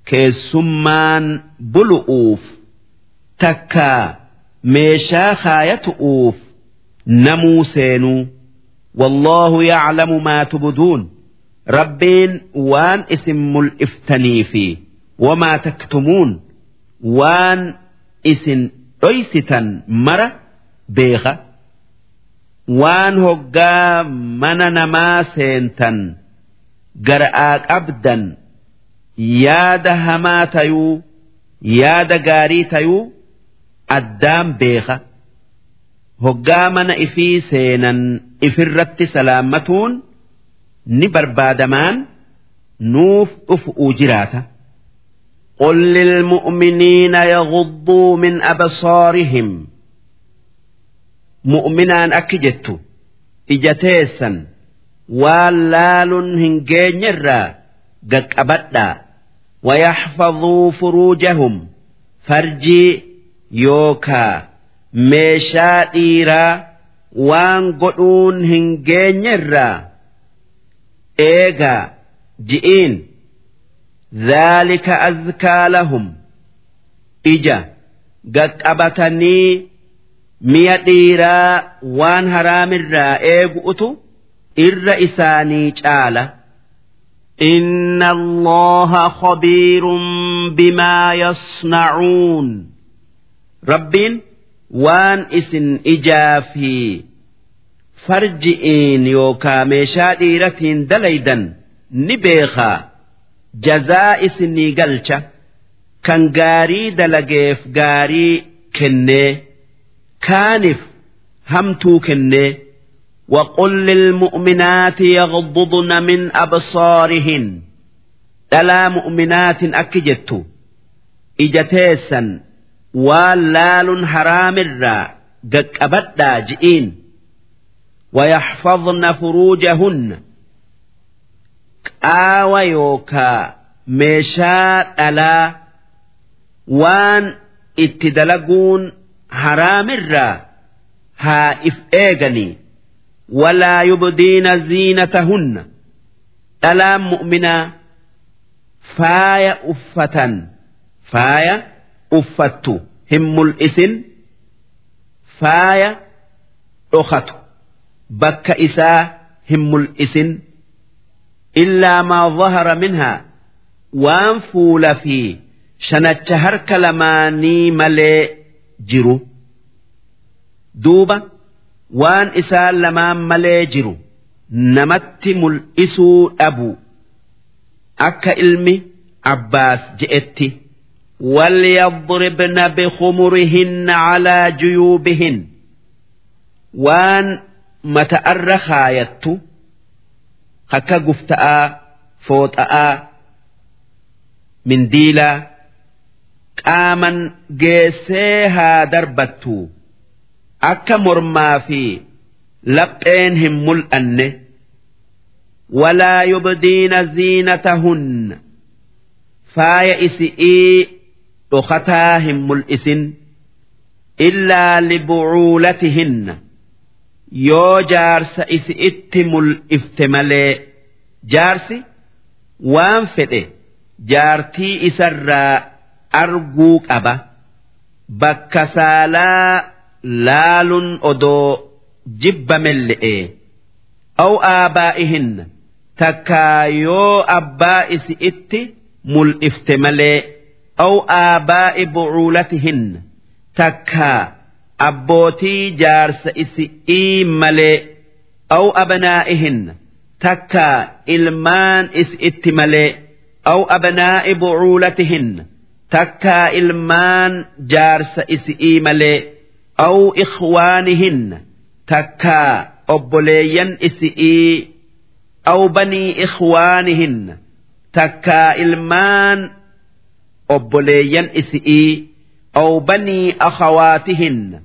A: keessummaan bulu'uuf takkaa meeshaa kaayatu'uuf namuu seenuu wallahu yaclamu maa tubduun rabbiin waan isin mul'iftanii fi wamaa taktumuun waan isin dhoysitan mara beeka waan hoggaa mana namaa seentan gara'aa qabdan yaada hamaa tayuu yaada gaarii tayuu addaan beeka hoggaa mana ifii seenan ifirratti salaammatuun ni barbaadamaan nuuf dhufu'uu jiraata. قل للمؤمنين يغضوا من أبصارهم mu'minaan akki jettu ija teessan waan laaluun hin wayaxfadhuu furuujahum farjii yookaa meeshaa dhiiraa waan godhuun hin geenyerraa eegaa ji'iin dhaalika azkaa lahum ija gaqqabatanii mi'a dhiiraa waan haraamirraa eegu'utu irra isaanii caala.
B: إن الله خبير بما يصنعون
A: Rabbiin waan isin ijaa fi farji'iin yookaa meeshaa dhiiratiin dalaydan ni beekaa jazaa isinii galcha kan gaarii dalageef gaarii kennee kaanif hamtuu kennee وقل للمؤمنات يغضضن من أبصارهن. دلا مؤمنات أكجت إجتيسا واللال حرام الرا. قبدا جئين. ويحفظن فروجهن. آوى يوكا ميشاء ألا وان itti dalaguun haraamirraa haa if eeganii
B: ولا يبدين زينتهن
A: dhalaan mu'minaa faaya uffatan faaya uffattu hin mul'isin faaya dhokatu bakka isaa hin mul'isin
B: illaa maa zahara minhaa
A: waan fuula fi shanacha harka lamaanii malee jiru duuba waan isaan lamaan malee jiru namatti mul'isuu dhabu akka ilmi abbaas je'etti
B: وليضربن بخمرهن على جيوبهن
A: waan mata'arra kaayattu akka gufta'aa fooxa'aa mindiilaa qaaman geessee haa darbattu akka mormaa fi lapheen hin mul'anne
B: ولا يبدين زينتهن
A: faaya isi'ii dhokataa hin mul'isin
B: illaa libucuulatihinna
A: yoo jaarsa isi'itti mul'ifte malee jaarsi waan fedhe jaartii isarraa arguu qaba bakka saalaa laaluun odoo jibbamelle'e aw aabaa'ihinna takkaa yoo abbaa isi'itti mul'ifte malee aw aabaa'i bucuulatihinna takkaa abbootii jaarsa isi'ii malee aw abnaa'ihinna takkaa ilmaan isi'itti malee aw abnaa'i bucuulatihinna takkaa ilmaan jaarsa isi'ii malee aw ikhwaanihinna takkaa obboleeyyan isi'ii aw banii ikhwaanihinna takkaa ilmaan obboleeyyan isi'ii aw banii akhawaatihinna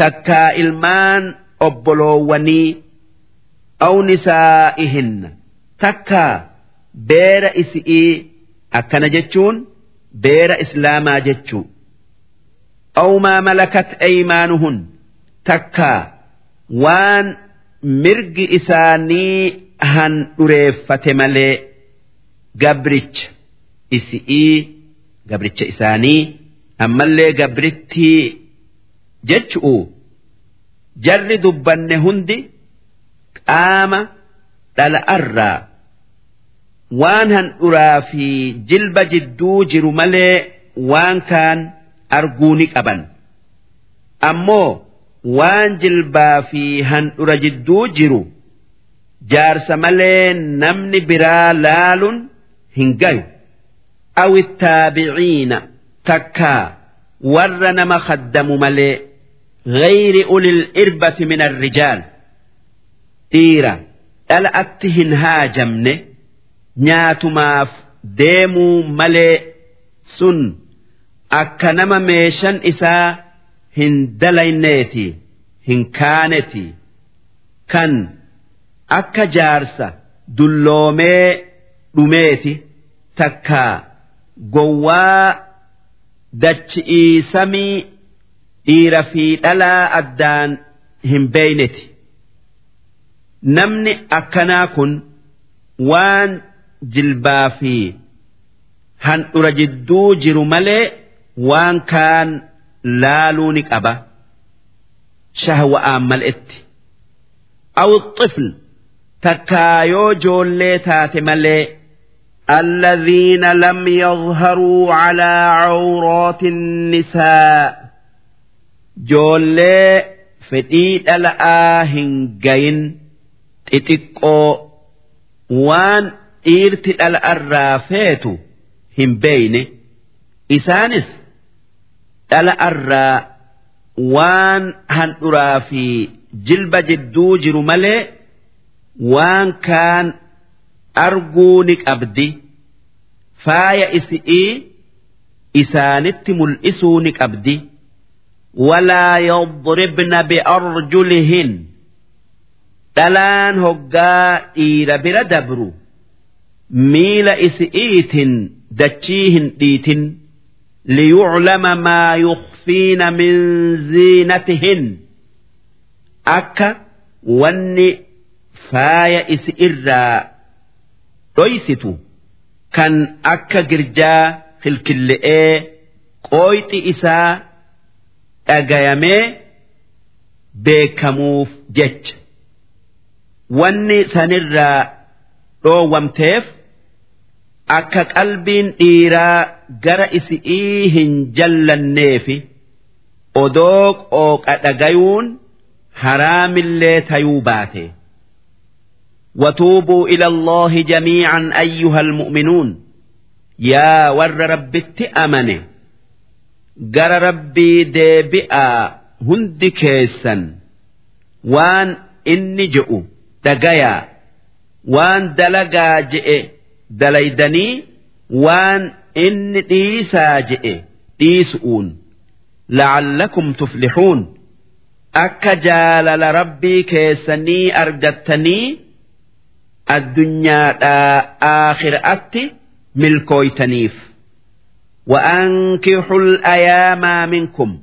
A: takkaa ilmaan obboloowwanii aw nisaa'ihinna takkaa beera isi'ii akkana jechuun beera islaamaa jechuu aw maa malakat aymaanuhun takkaa waan mirgi isaanii handhureeffate malee gabricha isi'ii gabricha isaanii ammallee gabrittii jechu'u jarri dubbanne hundi qaama dhala'arraa waan handhuraa fi jilba jidduu jiru malee waan kaan arguu ni qaban ammoo waan jilbaa fi handhura jidduu jiru jaarsa malee namni biraa laaluun hin gayu awi taabiciina takkaa warra nama khaddamu malee غير أولي الإربة من الرجال dhiira dhala'atti hin haajamne nyaatumaaf deemuu malee sun akka nama meeshan isaa hin dalayneeti hin kaaneti kan akka jaarsa dulloomee dhumeeti takkaa gowwaa dachi'ii samii dhiira fi dhalaa addaan hin beeyneti. namni akkanaa kun waan jilbaa fi handhura jidduu jiru malee waan kaan laaluu ni qaba. Shahwa'aan mal'itti aw xifn takkaa yoo joollee taate malee
B: الذين لم يظهروا على عورات النساء
A: جولي فتيت الآهن جين تتكو وان ايرت الأرافات هم بين إسانس dhala arraa waan handhuraa fi jilba jidduu jiru malee waan kaan arguu ni qabdi. Faaya isi'ii isaanitti mul'isuu ni qabdi.
B: Walaa yadribna biarjulihin.
A: Dhalaan hoggaa dhiira bira dabru. Miila isi'iitin dachii hin dhiitin.
B: Liyuclama maa yukhfiina min ziinatihin akka wanni faaya isi irraa dhoysitu kan akka girjaa kilkille'ee qooyxi isaa dhagayamee beekamuuf jecha. Wanni sanirraa dhoowwamteef akka qalbiin dhiiraa gara isi'ii hin jallanneefi odoo qooqa dhagayuun haraamillee tayuu baate. وتوبوا إلى الله جميعا أيها المؤمنون يا ور ربت أمنه جر ربي ديبئا هند كيسا وان إني جئوا دقيا وان دلقا جئ دليدني وان إني ديسا جئ ديسؤون لعلكم تفلحون أكا جالل ربي كيسني أرجتني addunyaadhaa aakhiraatti milkooytaniif وأنكحوا الأيام منكم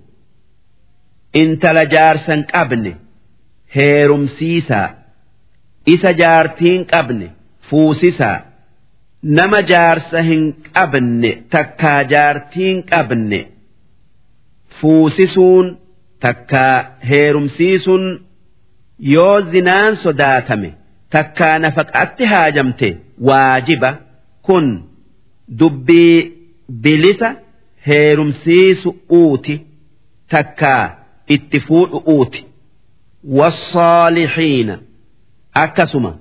B: إن تلجارسا قبل هيرم سيسا إسا جارتين قبل nama jaarsa hin qabne takkaa jaartiin qabne fuusisuun takkaa heerumsiisuun yoo zinaan sodaatame takkaa nafaqatti haajamte waajiba kun dubbii bilisa heerumsiisu uuti takkaa itti fuudhu uuti wassaalixiina akkasuma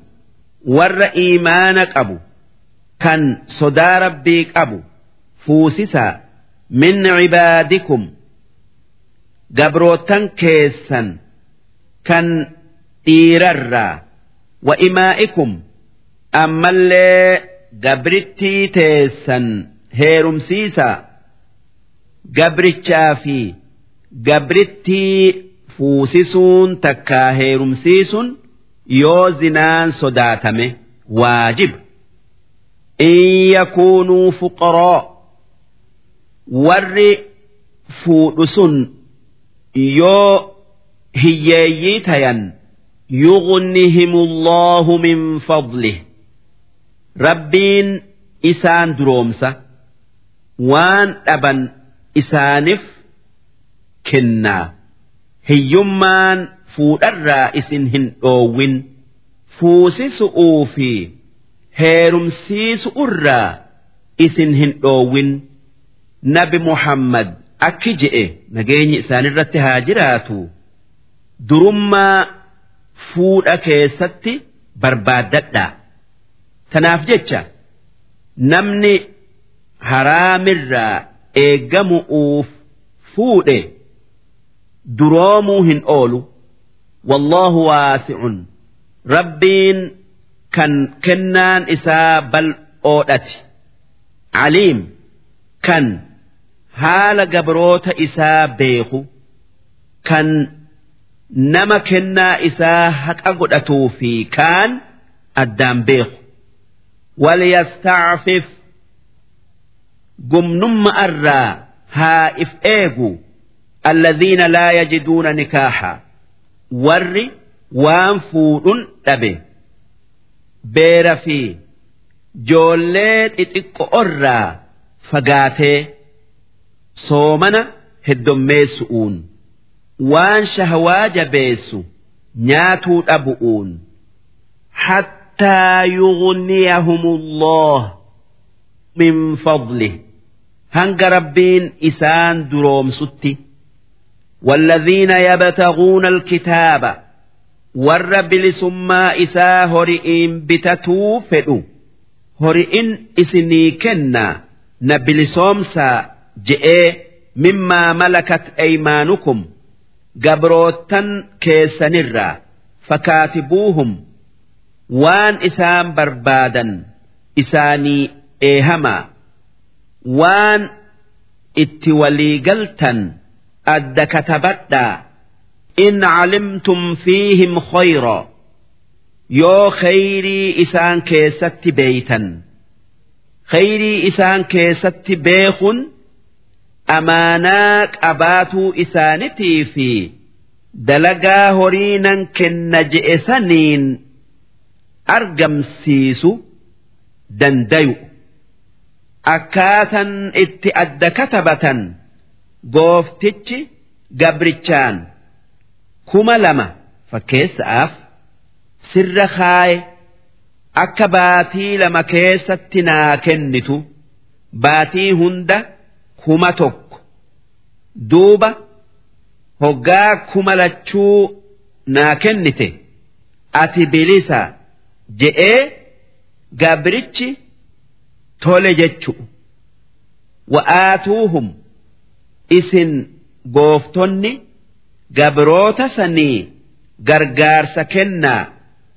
B: warra iimaana qabu. kan sodaa rabbii qabu fuusisaa min cibaadikum gabrootan keessan kan dhiirarraa وإمائكم أما اللي قبرتي تيسا هيرم سيسا قبرتشا في قبرتي فوسسون تكا هيرم سيسون يوزنان صداتمه واجب إن يكونوا فقراء ور فوس يو هييتيا يغنهم الله من فضله. ربين إسان درومسا وان أبا إسانف كنا. هي يمان فور الرائس هن أوين فوسس أوفي. heerumsiisu irraa isin hin dhoowwin nabi Muhammad akki je'e nageenyi isaanirratti haa jiraatu durummaa fuudha keessatti barbaaddadhaa. Tanaaf jecha namni haraamirraa eeggamu'uuf fuudhe duroomuu hin oolu. wallahu waasi'un rabbiin kan kennaan isaa bal'oodhati. Aliim kan haala gabroota isaa beeku kan nama kennaa isaa haqa godhatuu fi kaan addaan beeku. Waliyastacfif gumnumma irraa haa if eegu alladhiina laa yajiduuna nikaaha warri waan fuudhun dhabe beera fi joollee xixiqqo'orraa fagaatee soomana heddommeessu'uun waan shahwaa jabeessu nyaatuu dhabu'uun hattaa yughniyahumullah min fadlih hanga rabbiin isaan duroomsutti والذين يبتغون الكتاب warra bilisummaa isaa hori'iin bitatuu fedhu. Hori'in isinii kenna. Na bilisoomsaa je'ee mimmaa malakat eymaanukum gabroottan keessanirraa fakkaatibuuhum waan isaan barbaadan isaanii eehamaa waan itti waliigaltan adda katabadhaa. In calimtum fiihim khayra yoo khayrii isaan keessatti beeytan khayrii isaan keessatti beekun amaanaa qabaatuu isaanitii fi dalagaa horii nan kenna je'e saniin argamsiisu dandayu akkaatan itti adda katabatan gooftichi gabrichaan kuma lama? Fakkeessaaf sirra kaaye akka baatii lama keessatti naa kennitu. Baatii hunda kuma tokko. Duuba hoggaa kuma lachuu naa kennite. Ati bilisa je'ee gabrichi tole jechu. Wa'aatuuhum isin gooftonni gabroota sanii gargaarsa kennaa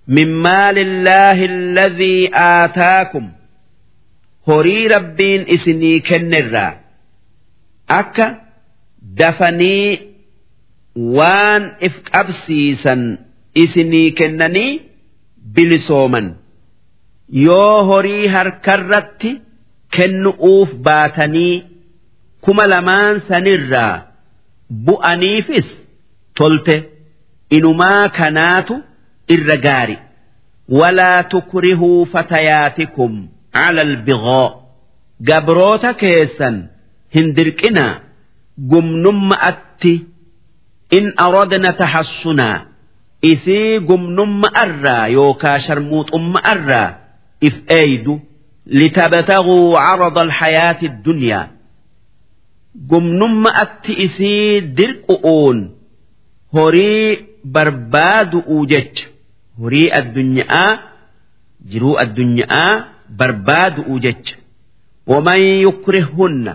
B: min maalillaahi alladhii aataakum? Horii rabbiin isinii kennerraa akka dafanii waan if qabsiisan isinii kennanii bilisooman. Yoo horii harkarratti kennu'uuf baatanii kuma lamaan sanirraa bu'aniifis tolte inumaa kanaatu irra gaari. Walaa tukrihuu fatayaatikum ala albigaa gabroota keessan hin dirqinaa. Gumnumma'atti in aradna tahassunaa. Isii gumnumma'arraa yookaa sharmuuxumma'arraa if eeydu litabtaguu carada alhayaati addunyaa gumnumma'atti isii dirqu'uun horii barbaadu'uu jecha horii addunyaa jiruu addunyaa barbaadu'uu jecha waman yukrihunna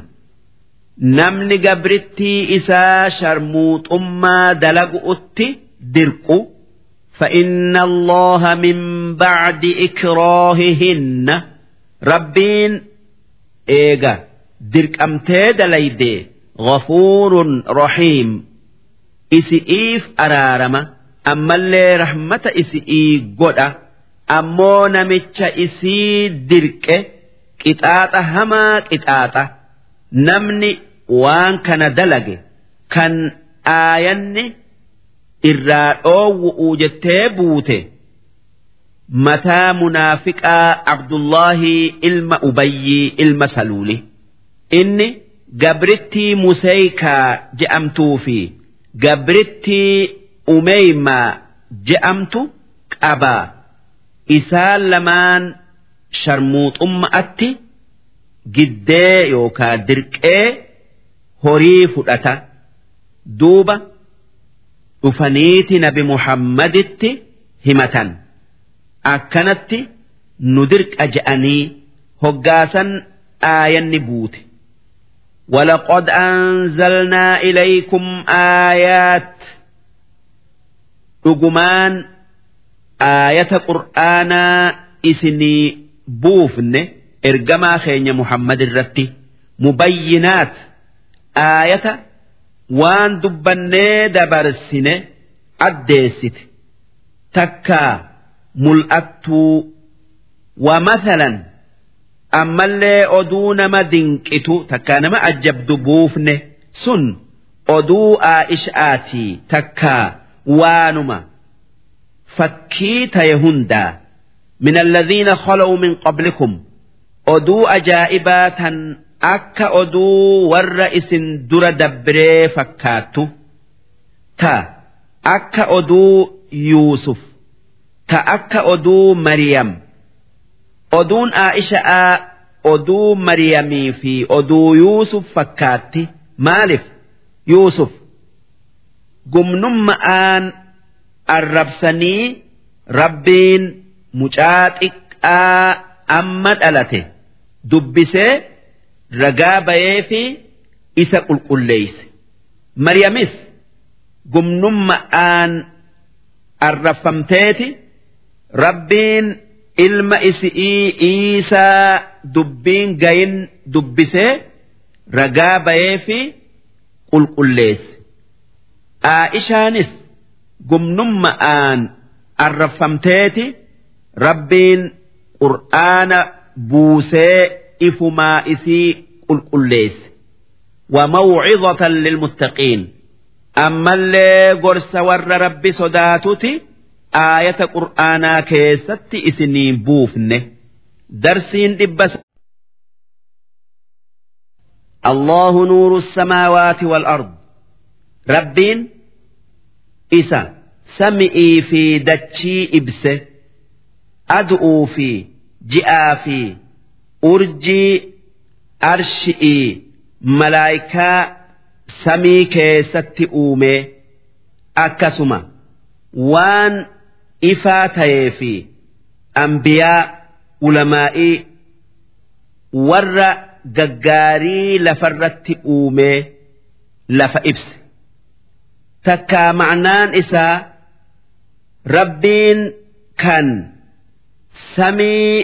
B: namni gabrittii isaa sharmuuxummaa dalagu'utti dirqu فإن الله من بعد إكراههن ربين إيجا درك أمتاد ليدي غفور رحيم isi'iif araarama ammallee rahmata isi'ii godha ammoo namicha isii dirqe qixaaxa hamaa qixaaxa namni waan kana dalage kan aayanni irraa dhoowwu'u jettee buute mataa munaafiqaa abdullahi ilma ubayyii ilma saluuli inni gabrittii museeykaa je'amtuu fi. Gabrittii Umeymaa je'amtu qabaa. Isaan lamaan sharmuuxumma'atti giddee yookaa dirqee horii fudhata. Duuba. dhufaniiti nabi muhammaditti himatan akkanatti nu dirqa je'anii hoggaasan aayanni buute ولقد أنزلنا إليكم آيات رجمان آية قرآنا إسني بوفن إرجما خين محمد الرتي مبينات آية waan dubbannee dabarsine addeessite takkaa mul'attuu wa mathalan ammallee oduu nama dinqitu takkaa nama ajabdu buufne sun oduu aa'ishaatii takkaa waanuma fakkii taye hundaa min alladhiina khala'u min qablikum oduu ajaa'ibaa tan akka oduu warra isin dura dabbiree fakkaattu ta akka oduu Yuusuf ta akka oduu Mariyam. Oduun Aa'isha'aa oduu Mariyamii fi oduu Yuusuf fakkaatti maaliif Yuusuf gumnumma'aan arrabsanii rabbiin mucaa xiqqaa amma dhalate dubbisee. ragaa bayee fi isa qulqulleeyse maryamis gumnumma'aan arrafamteeti rabbiin ilma isi'ii iisaa dubbiin gayin dubbisee ragaa bayee fi qulqulleesse aa'ishaanis gumnumma'aan arrafamteeti rabbiin qur'aana buusee ifumaa isii qulqulleesse وموعظة للمتقين أما اللي قرس ور ربي صداتتي آية قرآنا كيست إسنين بوفنه درسين دبس الله نور السماوات والأرض ربين إسا سمئي في دتشي إبسه أدعو في جئا في أرجي أرشئي ملايكا سمي كيست أومي أكسما ifaa ta'ee fi ambiyaa ulamaa'ii warra gaggaarii lafarratti uumee lafa ibse takkaa ma'naan isaa rabbiin kan samii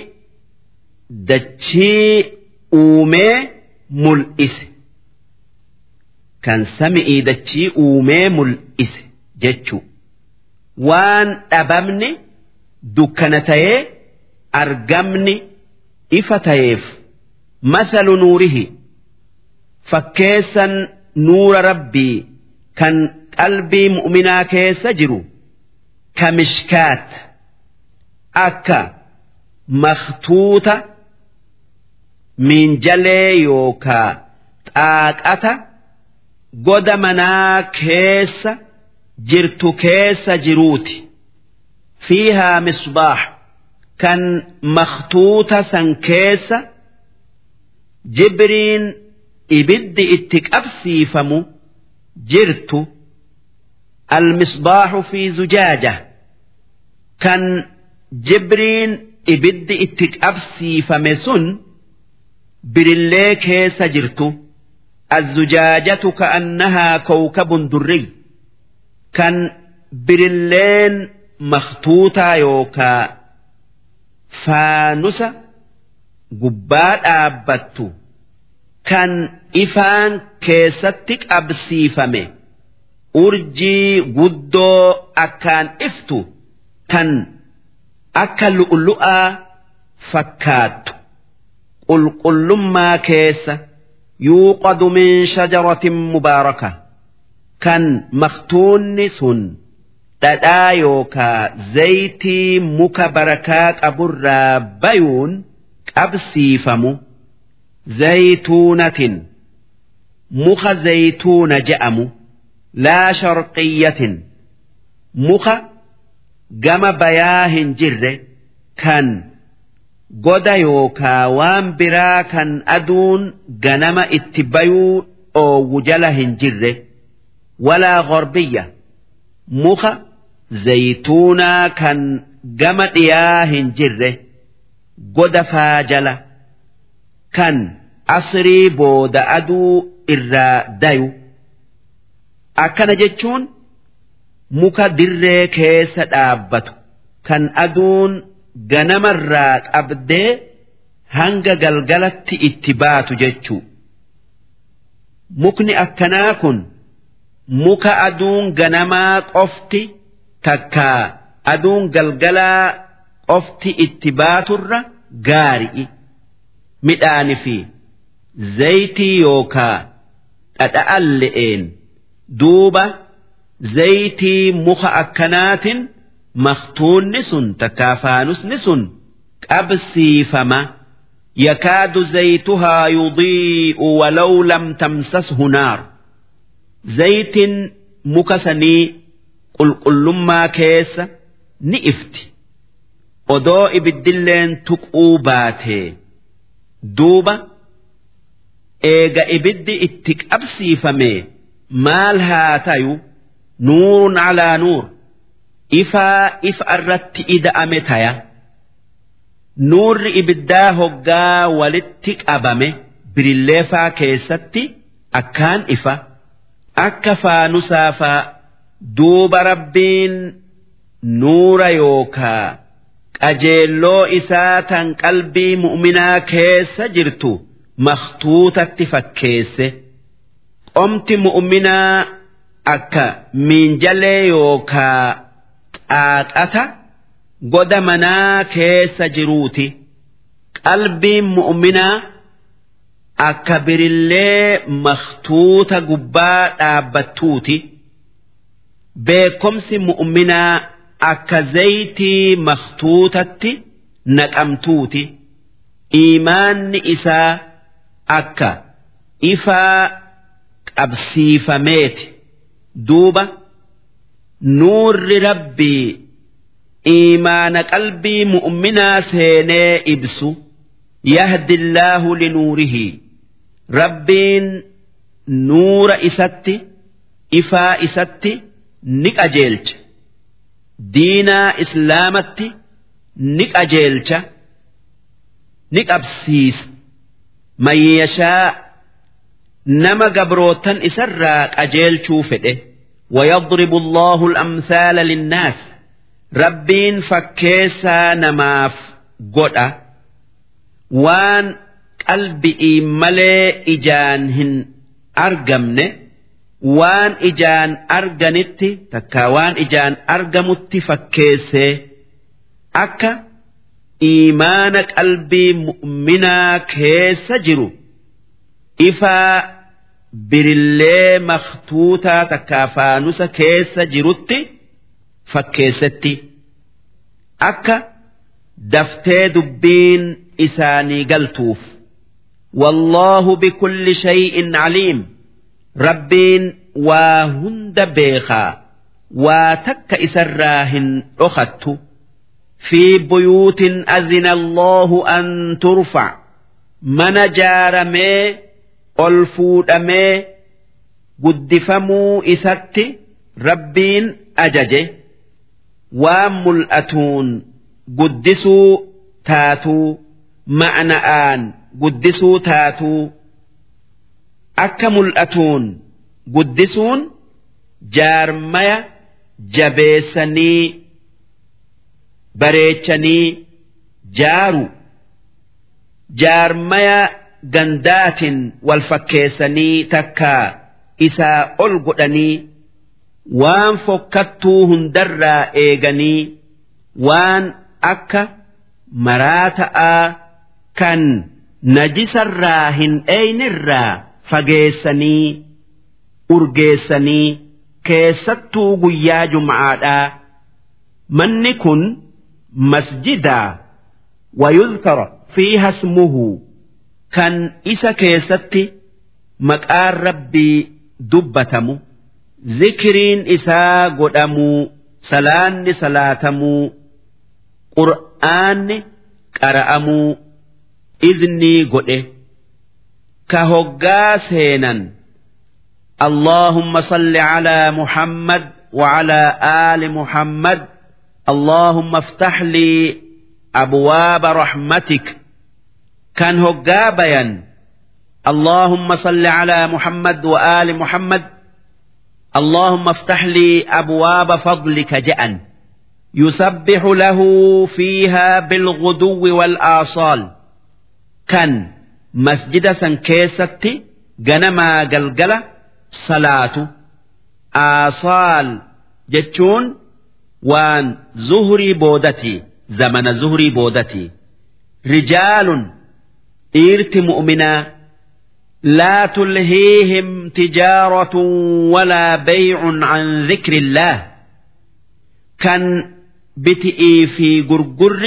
B: dachii uumee mul'ise kan sami'ii dachii uumee mul'ise jechuudha. waan dhabamne dukkana ta'ee argamni ifa ta'eef masalu nuurihi fakkeessan nuura rabbii kan qalbii mu'minaa keessa jiru kamishkaat akka maktuuta miinjalee yookaa xaaqata goda manaa keessa. jirtu keessa jiruuti fiihaa misbaax kan maktuuta san keessa jibriin ibiddi itti qabsiifamu jirtu المصباح في زجاجة كان جبرين إبد إتك أبسي فمسن برلي كيس جرت الزجاجة كأنها كوكب دري kan birilleen maktuutaa yookaa faanusa gubbaa dhaabbattu kan ifaan keessatti qabsiifame urjii guddoo akkaan iftu tan akka lu'lu'aa fakkaattu qulqullummaa keessa yuuqadu min shajaratin mubaaraka. Kan maktuunni sun dhadhaa yookaa zayitii muka barakaa qaburraa bayuun qabsiifamu zaytuunatin muka zaytuuna je'amu laa sharqiyyatin muka gama bayaa hin jirre kan goda yookaa waan biraa kan aduun ganama itti bayuu dhoowwu jala hin jirre walaa gorbiyya muka zaytuunaa kan gama dhiyaa hin jirre. goda faajala kan asrii booda aduu irraa dayu akkana jechuun muka dirree keessa dhaabbatu kan aduun ganamarraa qabdee hanga galgalatti itti baatu jechuu mukni akkanaa kun muka aduun ganamaa qofti takkaa aduun galgalaa qofti itti baaturra gaari'i. Midhaani fi zayitii yookaa dhadha'an le'een duuba zayitii muka akkanaatiin maktuunni sun takkaa faanusni sun qabsiifama. Yakaadu zayituhaa yudii'u walaw lam tamsashu naar zayitiin muka sanii qulqullummaa keessa ni ifti. Odoo ibiddilleen tuquu baatee duuba eega ibiddi itti qabsiifame. Maal haa tayu? Nuurun alaa nuur. Ifaa ifa irratti ida'ame taya. Nuurri ibiddaa hoggaa walitti qabame birilleefaa keessatti akkaan ifa akka faanusaafaa duuba rabbiin nuura yookaa qajeelloo isaa tan qalbii mu'minaa keessa jirtu maktuutatti fakkeesse. Qomti mu'minaa akka miinjalee yookaa xaaxata goda manaa keessa jiruuti. Qalbiin mu'minaa akka birillee maktuuta gubbaa dhaabbattuuti beekomsi mu'minaa akka zaytii maktuutatti naqamtuuti iimaanni isaa akka ifaa qabsiifameeti duuba nuurri rabbii iimaana qalbii mu'minaa seenee ibsu yahdi illaahu linuurihi rabbiin nuura isatti ifaa isatti ni qajeelcha diinaa islaamatti ni qajeelcha ni qabsiisa man yashaa nama gabrootan isarraa qajeelchuu fedhe ويضرب الله الأمثال للناس ربين فكيسا نماف قد وان qalbi'ii malee ijaan hin argamne waan ijaan arganitti takkaa waan ijaan argamutti fakkeessee akka iimaana qalbii mu'minaa keessa jiru ifaa birillee maktuutaa takkaa faanusa keessa jirutti fakkeessetti akka daftee dubbiin isaanii galtuuf. والله بكل شيء عليم. ربين واهند بيخا. واتك إسراهن أخذت في بيوت أذن الله أن ترفع. من جار مي ألفود مي. قدفمو إسات ربين أجج. وملأتون قدسوا تاتو. معنى آن guddisuu taatuu. akka mul'atuun guddisuun jaarmaya jabeessanii bareechanii jaaru jaarmaya gandaatiin wal fakkeessanii takka isaa ol godhanii waan fokkattuu hundarraa eeganii waan akka maraata'aa kan najisarraa hin eeynirraa fageessanii urgeessanii keessattuu guyyaa jum'aadhaa. Manni kun masjidaa wayudhkara fiiha ismuhu. Kan isa keessatti maqaan rabbii dubbatamu zikiriin isaa godhamuu salaanni salaatamuu qur'aanni qara'amuu iznii godhe. كهجا سينا اللهم صل على محمد وعلى آل محمد اللهم افتح لي أبواب رحمتك كان هجا بيان اللهم صل على محمد وآل محمد اللهم افتح لي أبواب فضلك جأن يسبح له فيها بالغدو والآصال كان masjida san keessatti ganamaa galgala salaatu aasaal jechuun waan zuhurii boodati zamana zuhurii boodati rijaalun dhiirti mu'minaa لا تلهيهم تجارة ولا بيع عن ذكر الله كان بتئي في قرقر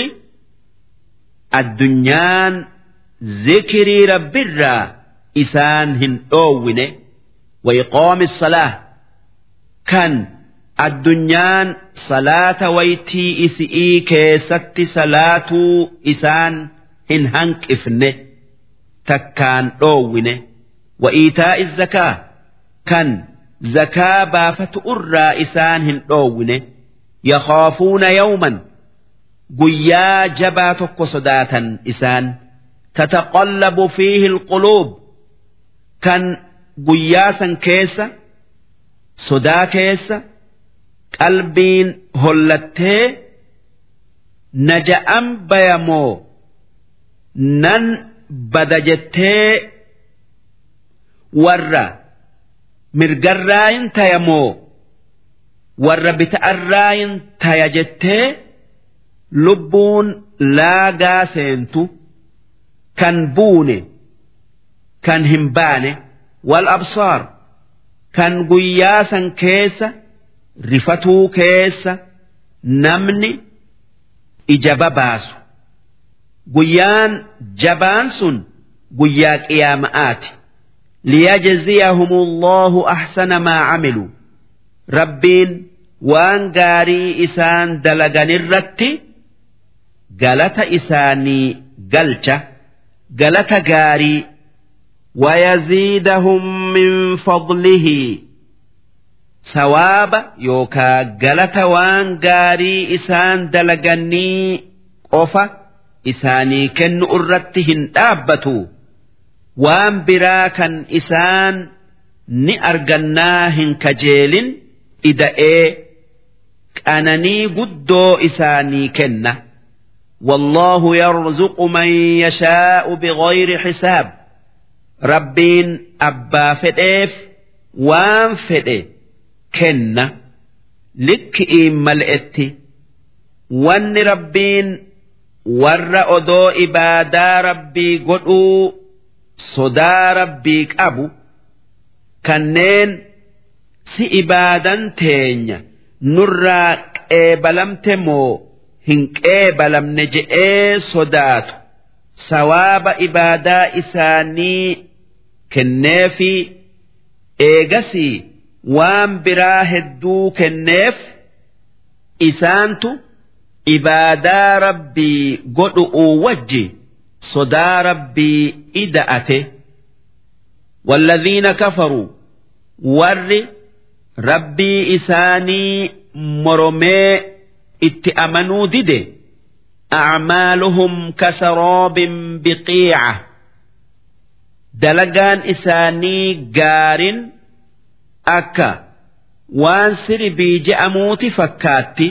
B: الدنيان ذكري رب الرا إسان هن أوونه وإقام الصلاة كان الدنيان صلاة ويتي إسئي كيست صلاة إسان هن هنك إفنه تكان أوونه وإيتاء الزكاة كان زكاة بافت أرى إسان هن أوونه يخافون يوما قيا جباتك صداتا إسان تتقلب فيه القلوب كان قياسا كيسا صدا كيسا قلبين هلتي نجأم بيمو نن بدجتي ورّا mirgarraayin tayamoo warra bita'arraayin taya jettee lubbuun laagaa seentu kan buune kan hin baane wal absaar kan guyyaa san keessa rifatuu keessa namni ija babaasu guyyaan jabaan sun guyyaa qiyaama'aati liyajziyahum allahu ahsana maa camiluu rabbiin waan gaarii isaan dalaganirratti galata isaanii galcha galata gaarii wayaziidahum min fadlihi sawaaba yookaa galata waan gaarii isaan dalaganii qofa isaanii kennu irratti hin dhaabbatu waan biraa kan isaan ni argannaa hin kajeelin ida'ee qananii guddoo isaanii kenna. والله يرزق من يشاء بغير حساب. ربين أبا فديف وان فدي كنا لك ملئتي. وان ربين ور أدو إبادا ربي قدو صدا ربي أبو كنين سي إبادا تين نراك إبلمتمو. hin qeebalamne je'ee sodaatu sawaaba ibaadaa isaanii kenneefi eegasii waan biraa hedduu kenneef isaantu ibaadaa rabbii godhu'uu wajji sodaa rabbii ida'ate والذين كفروا ور ربي إساني مرمي itti amanuu dide. Acmaaluhum kasaraabin biqiica. Dalagaan isaanii gaarin akka waan sirbii je'amuuti fakkaatti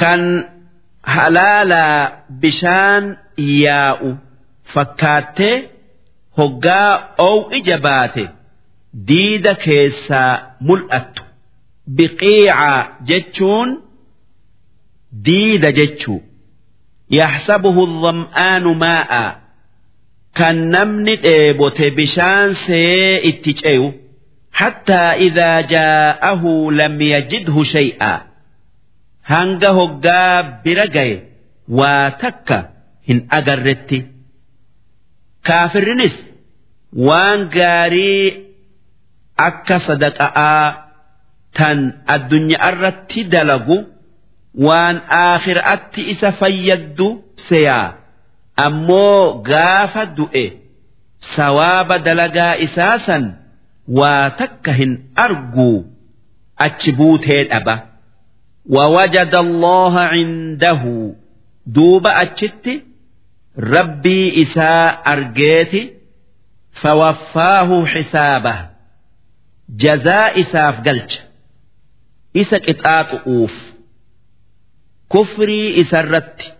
B: kan halaalaa bishaan yaa'u fakkaattee hoggaa ow'i jabaate diida keessaa mul'attu. Biqiica jechuun diida jechuu yaxsabuhu dham'aanu maa'a kan namni dheebote bishaan see itti ceyu hattaa idaa jaa'ahu lam yajidhu shay'a hanga hoggaa bira gaye waa takka hin agarretti kaafirrinis waan gaarii akka sadaqa'aa tan addunyaa irratti dalagu waan aakhiraatti isa fayyaddu seyaa ammoo gaafa du'e sawaaba dalagaa isaa san waa takka hin arguu achi buutee dhaba ووجد الله عنده دوب أتشت ربي إساء أرجيتي فوفاه حسابه جزاء إساف قلت إسا كتات أوف كفري إسرت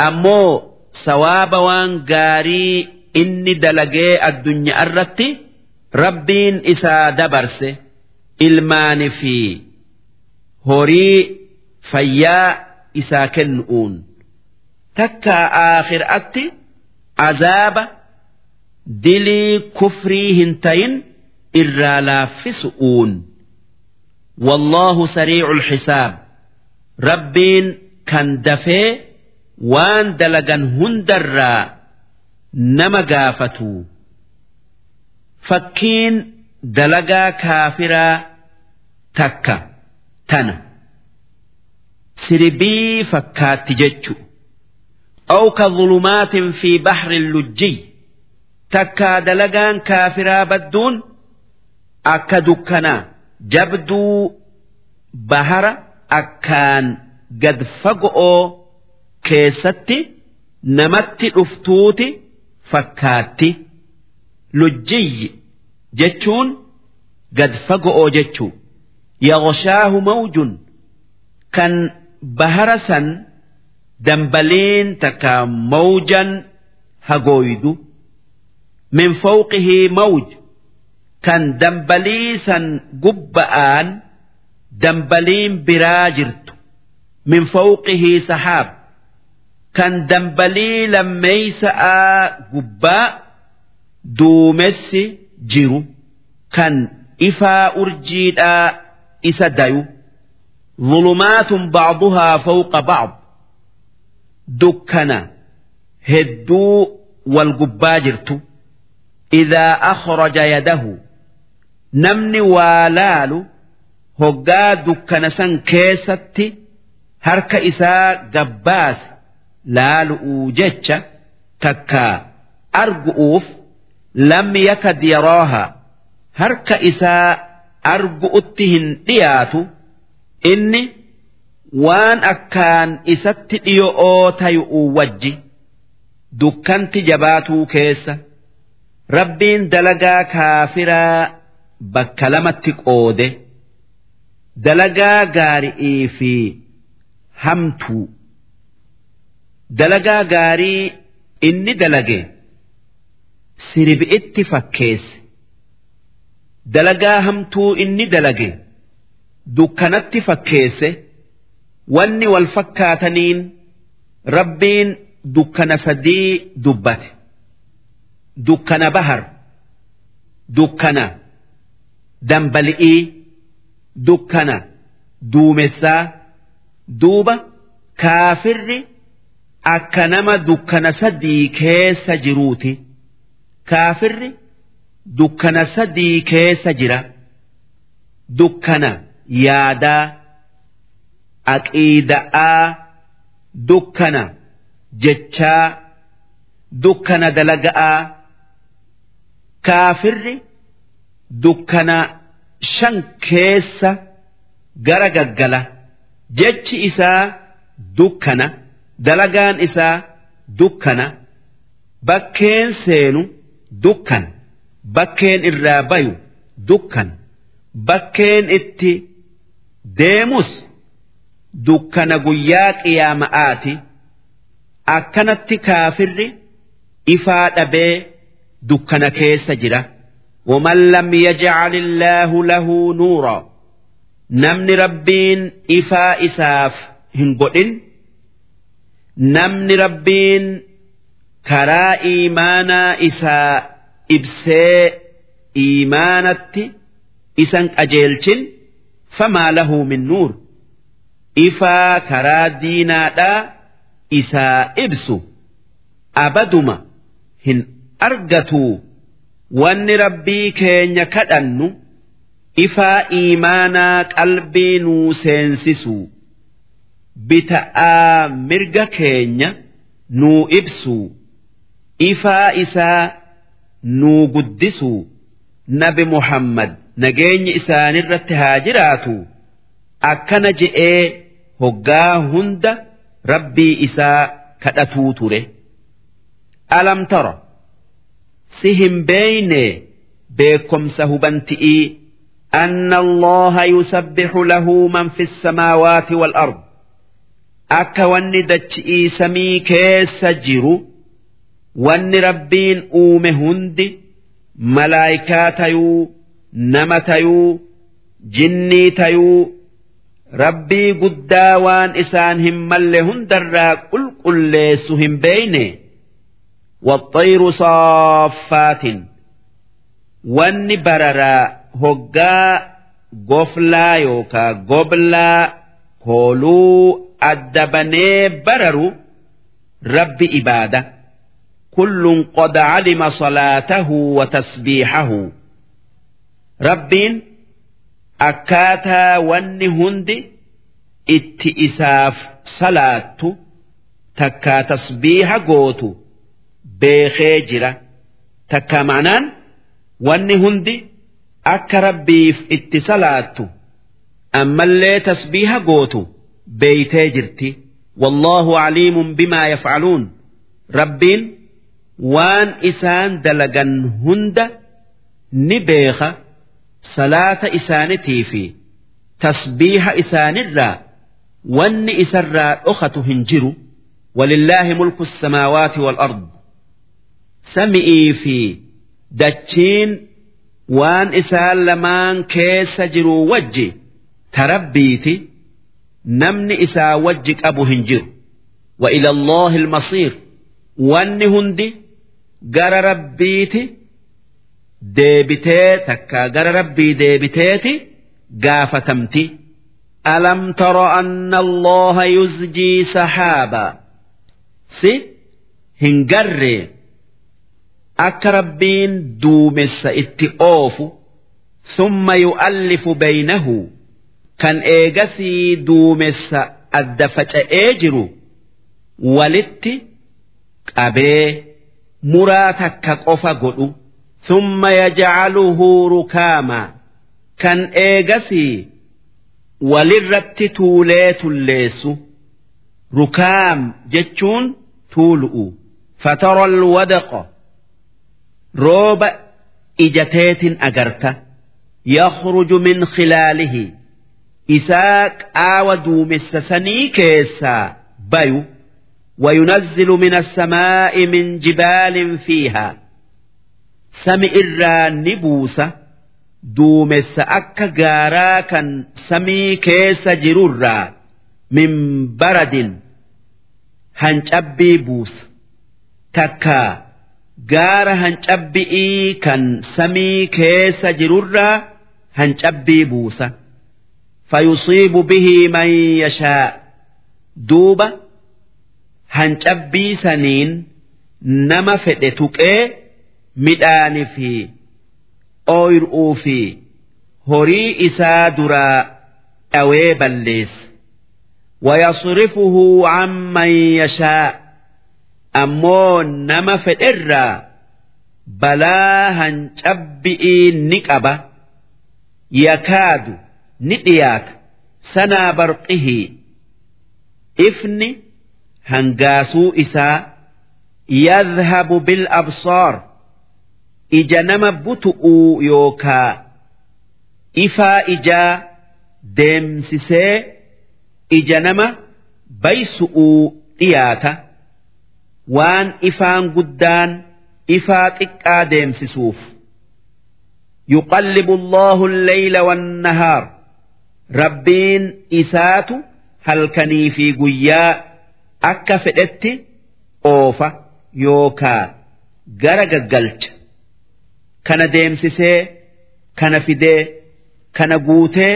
B: أمو سواب وان غاري إني دلقي الدنيا الرت ربين إسا دبرس إلمان في horii fayyaa isaa kennu'uun takka aakhiraatti azaaba dilii kufrii hin tayin irraa laaffisu'uun wallaahu sariicul xisaab rabbiin kan dafee waan dalagan hundarraa nama gaafatu. Fakkiin dalagaa kaafiraa takka. tana. Sirbii fakkaatti jechu. Aw ka zulumaatin fi bahri lujjiy takkaa dalagaan kaafiraa badduun akka dukkanaa jabduu bahara akkaan gad fago'oo keessatti namatti dhuftuuti fakkaatti. Lujjiyyi jechuun gad fago'oo jechuu. Yaqoshaahu mawjun kan bahara san dambaliin takka mawjan hagooydu. Min fawqihii mawj kan dambalii san gubba'aan dambaliin biraa jirtu min fawqihii sahaab kan dambalii lammeeysa'a gubbaa duumessi jiru kan ifaa urjiidhaa isa dayu zulumaatun ba'duhaa fawqa ba'd dukkana hedduu wal gubbaa jirtu idaa akhraja yadahu namni waa laalu hoggaa dukkana san keessatti harka isaa gabbaas laalu'uu jecha takkaa argu'uuf lam yakad yarooha harka isaa argu'utti hin dhiyaatu. Inni waan akkaan isatti dhiyo'oo tayu'u wajji. Dukkanti jabaatuu keessa. Rabbiin dalagaa kaafiraa bakka lamatti qoode. Dalagaa gaari'ii fi hamtuu dalagaa gaarii inni dalage sirbi'itti fakkeesse. Dalagaa hamtuu inni dalage. dukkanatti fakkeesse. Wanni wal fakkaataniin rabbiin dukkana sadii dubbate. Dukkana bahar. Dukkana dambali'ii dukkana duumessaa duuba kaafirri akka nama dukkana sadii keessa jiruuti kaafirri dukkana sadii keessa jira dukkana. yaadaa aqiida'aa dukkana jechaa dukkana dalaga'aa kaafirri dukkana shan keessa gara gaggala. Jechi isaa dukkana dalagaan isaa dukkana bakkeen seenu dukkana bakkeen irraa bayu dukkana bakkeen itti deemus dukkana guyyaa qiyaama'aati akkanatti kaafirri ifaa dhabee dukkana keessa jira ومن لم يجعل الله له نورا نمن ربين إفا إساف هنقودن نمن ربين كرا إيمانا إسا إبسي إيمانتي isan qajeelchin famaa lahu min nuur ifaa karaa diinaadhaa isaa ibsu abaduma hin argatuu wanni rabbii keenya kadhannu ifaa iimaanaa qalbii nuu seensisuu bita'aa mirga keenya nuu ibsuu ifaa isaa nuu guddisuu nabi muhammad nageenyi isaanirratti haa jiraatu. Akkana je'ee hoggaa hunda rabbii isaa kadhatuu ture. Alam tara hin beeyne beekomsa hubanti'ii أن الله يسبح له من في السماوات والأرض أكا وني دتشئي سمي كيس جيرو وني ربين أومه هندي ملايكات يو nama tayuu jinnii tayuu rabbii guddaa waan isaan hin malle hundarraa qulqulleessu hin beeyne والطير صافات. ون بررا هقا قفلا يوكا قبلا قولوا أدبني بررو رب إبادة كل قد علم صلاته وتسبيحه رب أكاتا ون هند إتئساف صلاته تكا تسبيح قوته beekee jira takkaa ma'anaan wanni hundi akka rabbiif itti salaattu ammallee tasbiiha gootu beeytee jirti wallaahu caliimun bimaa yafcaluun rabbiin waan isaan dalagan hunda ni beeka salaata isaanitii fi tasbiiha isaanirraa wanni isarraa dhokatu hin jiru ولله ملك السماوات والأرض sami'ii fi dachiin waan isaan lamaan keessa jiru wajji tarabbiiti namni isaa wajji qabu hin jiru wa ila Allahi almasiir wanni hundi gara rabbiiti deebitee takka gara rabbii deebiteeti gaafatamti
A: ألم تر أن الله يزجي
B: si سي هنجري akka rabbiin duumessa itti oofu
A: summa yu'allifu baynahu
B: kan eegasii duumessa adda faca'ee jiru walitti qabee muraa takka qofa godhu
A: summa yajaaluhu rukaamaa
B: kan eegasii walirratti tuulee tulleessu rukaam jechuun tuulu'u
A: fataral wadaqa
B: روب إجتات أجرت
A: يخرج من خلاله
B: إساك qaawa duumessa كيسا بيو bayu
A: وينزل من السماء من جبال فيها
B: سمع الرانبوسة دومس أكا جاراكا سمي كيس جرورا
A: من برد
B: هنج أبي بوس تكا gaara hancabbi'ii kan samii keessa jirurraa hancabbii buusa
A: فيصيب به من يشاء
B: duuba hancabbii saniin nama fedhe tuqee midhaanii fi ooyiruu fi horii isaa duraa dhawee balleessa
A: ويصرفه عمن يشاء
B: ammoo nama fedherraa balaa hancabbi'ii ni qaba. Yakaadu ni dhiyaata. Sanaa barqihii. Ifni hangaasuu isaa
A: yadhabu bil absoor
B: ija nama butu'uu yookaa ifaa ijaa deemsisee ija nama baysu'uu dhiyaata. waan ifaan guddaan ifaa xiqqaa deemsisuuf.
A: Yuqallibu allahu lleyla wannahaar.
B: Rabbiin isaatu halkanii fi guyyaa akka fedhetti oofa yookaa gara gaggalcha. Kana deemsisee kana fidee kana guutee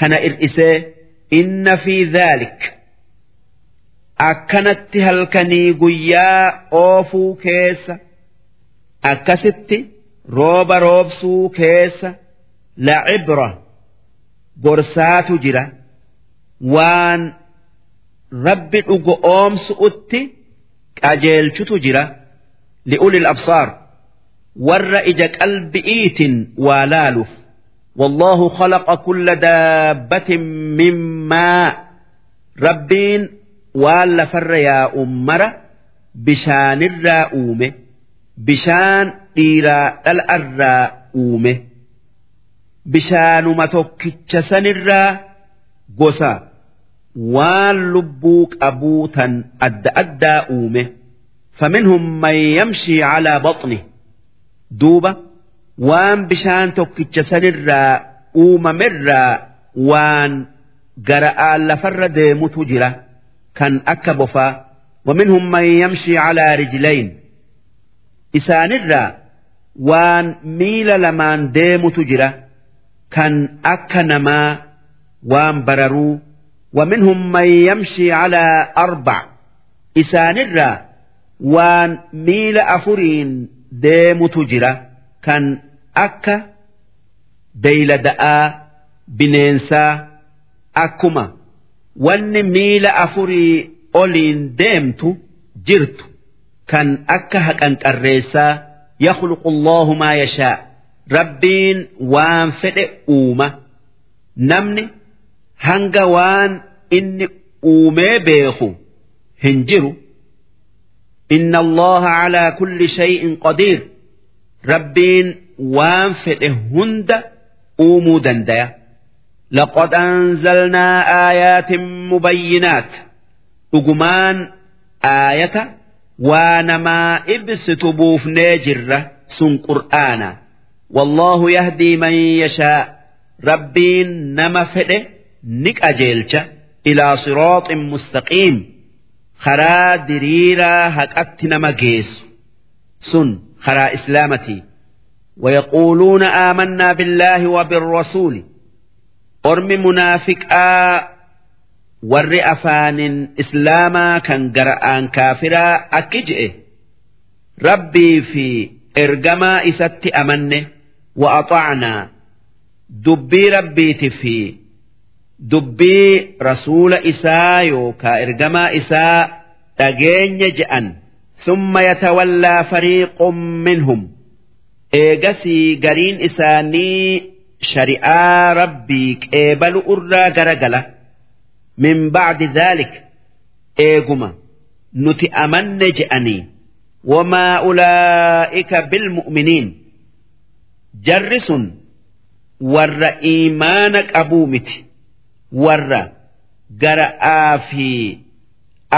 B: kana ir'isee
A: inna fi dhaalik.
B: Akkanatti halkanii guyyaa oofuu keessa akkasitti rooba roobsuu keessa
A: لعبرة
B: gorsaatu jira waan rabbi dhugo oomsu'utti qajeelchutu jira
A: لأولي الأبصار
B: warra ija qalbi'iitin waa laaluuf
A: والله خلق كل دابة من ماء
B: rabbiin waan lafarra yaa'u mara bishaanirraa uume bishaan dhiiraa dhal'arraa uume bishaanuma tokkicha sanirraa gosa waan lubbuu qabuu tan adda addaa uume
A: فمنهم من يمشي على بطنه
B: duuba waan bishaan tokkicha sanirraa uumamerraa waan gara'aan lafarra deemutu jira kan akka bofaa
A: ومنهم من يمشي على رجلين
B: isaanirraa waan miila lamaan deemutu jira kan akka namaa waan bararuu
A: ومنهم من يمشي على أربع
B: isaanirraa waan miila afuriin deemutu jira kan akka beeylada'aa bineensaa akkuma wanni miila afurii oliin deemtu jirtu kan akka haqanqarreessaa
A: يخلق الله ما يشاء
B: rabbiin waan fedhe uuma namni hanga waan inni uumee beeku hin jiru
A: إن الله على كل شيء قدير
B: rabbiin waan fedhe hunda uumuu dandaya
A: لقد أنزلنا آيات مبينات.
B: أجمان آية وانما إبست بوف ناجرة سن قرآن.
A: والله يهدي من يشاء.
B: ربي نما فئة نك أجيلش
A: إلى صراط مستقيم.
B: خرا دريرا هكأت نما جيس. سن خرا إسلامتي. ويقولون آمنا بالله وبالرسول. ormi munaafiqaa warri afaanin islaamaa kan gara'aan kaafiraa akki je'e rabbii fi ergamaa isatti amanne wa'axaacnaa dubbii rabbiiti fi dubbii rasuula isaa yookaa ergamaa isaa dhageenya je'an ثم يتولى فريق منهم إيجسي قرين إساني shari'aa rabbii qeebalu irraa garagala min ba'di zaalik eeguma nuti amanne je'anii wamaa ulaa'ika bilmu'miniin jarri sun warra iimaana qabuu miti warra gara'aa fi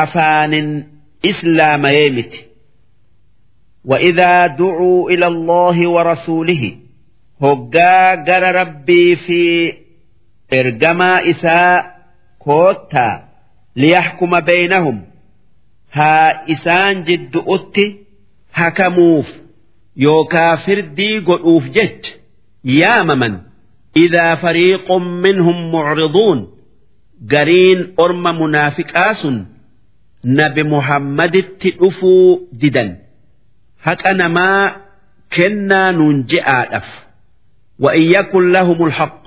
B: afaanin islaamayee miti وإذا دعوا إلى الله ورسوله hoggaa gara rabbii fi ergamaa isaa koottaa liyaxkuma beeynahum haa isaan jiddu'utti hakamuuf yookaa firdii godhuuf jecha yaamaman. Idaa fariiqun minhum mucriduun gariin orma munaafiqaa sun nabi muhammaditti dhufuu didan. Haqa namaa kennaa nuun je'aadhaf. وإن يكن لهم الحق.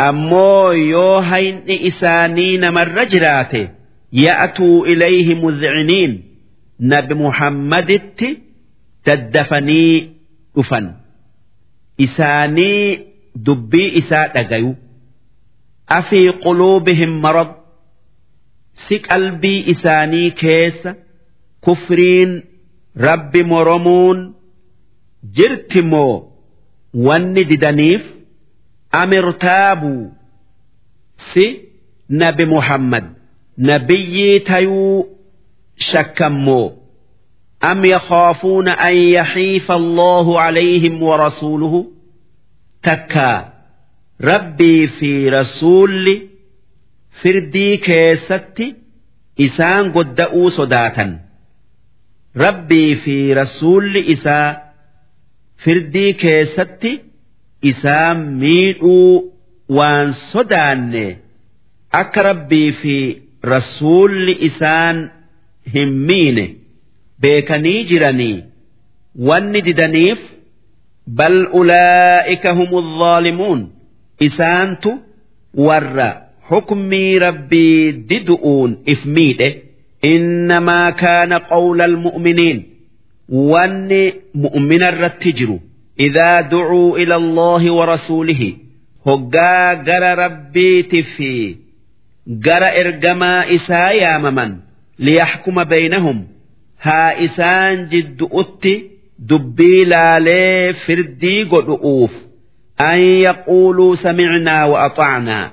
B: أمو يوهين إسانين من رجراته يأتوا إليه مذعنين. نبي محمد تدفني أفن. إساني دبي إساء دقيو. أفي قلوبهم مرض. سك قلبي إساني كيس. كفرين رب مرمون جرتمو ون ددنيف أم ارتابوا سي نبي محمد نبي تيو شكمو أم يخافون أن يحيف الله عليهم ورسوله تكا ربي في رسول فردي كيستي إسان قدأوا صداتا ربي في رسول firdii keessatti isaan miidhuu waan sodaanne akka rabbii fi rasuulli isaan hin miine beekanii jiranii wanni didaniif bal ulaa'ika humu zaalimuun isaantu warra حكمي ربي ددؤون إفميده إنما كان قول المؤمنين wanni mu'mina irratti jiru. Idaa ducuu ila allaahi wa rasuulihi. Hoggaa gara rabbiiti fi gara ergamaa isaa yaamaman. Liyaxkuma baynahum. Haa isaan jiddu'utti dubbii laalee firdii godhu'uuf. An yaquuluu samicnaa wa axacnaa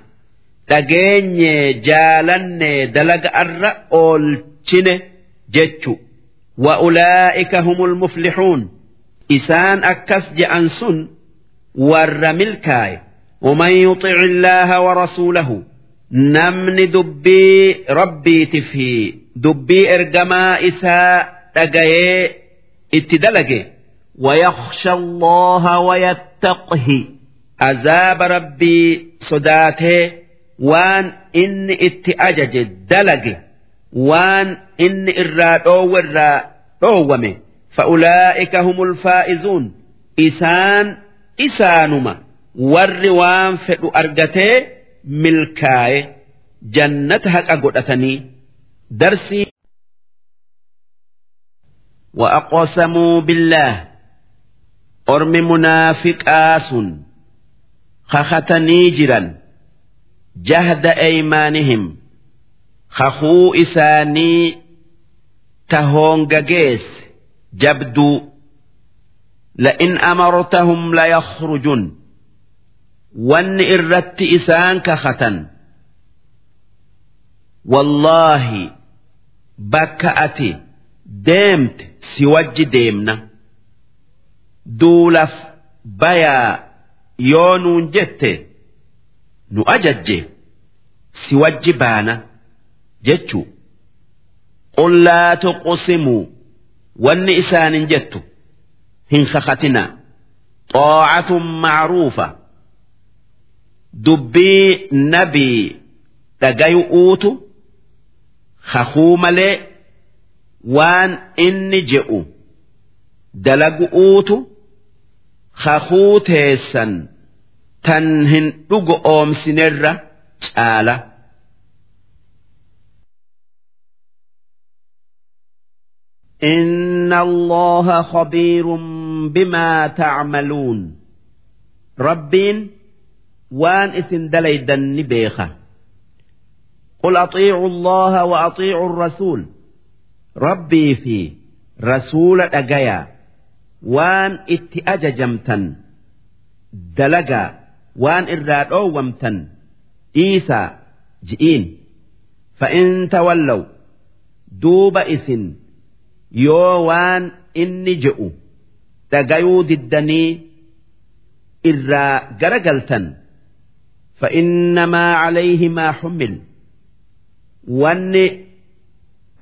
B: dhageenye jaalanne dalaga arra oolchine jechu وأولئك هم المفلحون. إسان أكس جأنسن ور ملكاي. ومن يطع الله ورسوله نمن دبي ربي تفهي. دبي إرجما إساء تجاي اتدلجي. ويخشى الله ويتقه. عذاب ربي صداته. وان إن اتأجج دلجه waan inni irraa dhoowwe irraa dhoowwame fa'ulaa'ika humul faa'izuun isaan isaanuma warri waan fedhu argatee milkaaye jannata haqa godhatanii darsii. وأقسموا بالله أرم منافق آس خختني جرا جهد أيمانهم خخو إساني تهونجيس جبدو لئن أمرتهم ليخرجن bakka ati deemte si wajji deemna duulaf bayaa yoo nuun jette nu ajajje si wajji baana jechu. Qul laa tuqsimuu wanni isaanin jettu hin kakatinaa
A: xoo'atun macruufa. Dubbii nabii dhagayu'uutu kakuu malee waan inni je'u dalagu'uutu kakuu teessan tan hin dhugo oomsinerra caala. إن الله خبير بما تعملون ربين وان اسن دليدا نبيخة قل أطيعوا الله وأطيعوا الرسول ربي في رسول أجيا وان اتأججمتا دلقا وان إراد أومتا إيسا جئين فإن تولوا دوب إسن yoo waan inni je'u dhagayuu diddanii irraa garagaltan fa'innamaa calayhi maa xummil. Wanni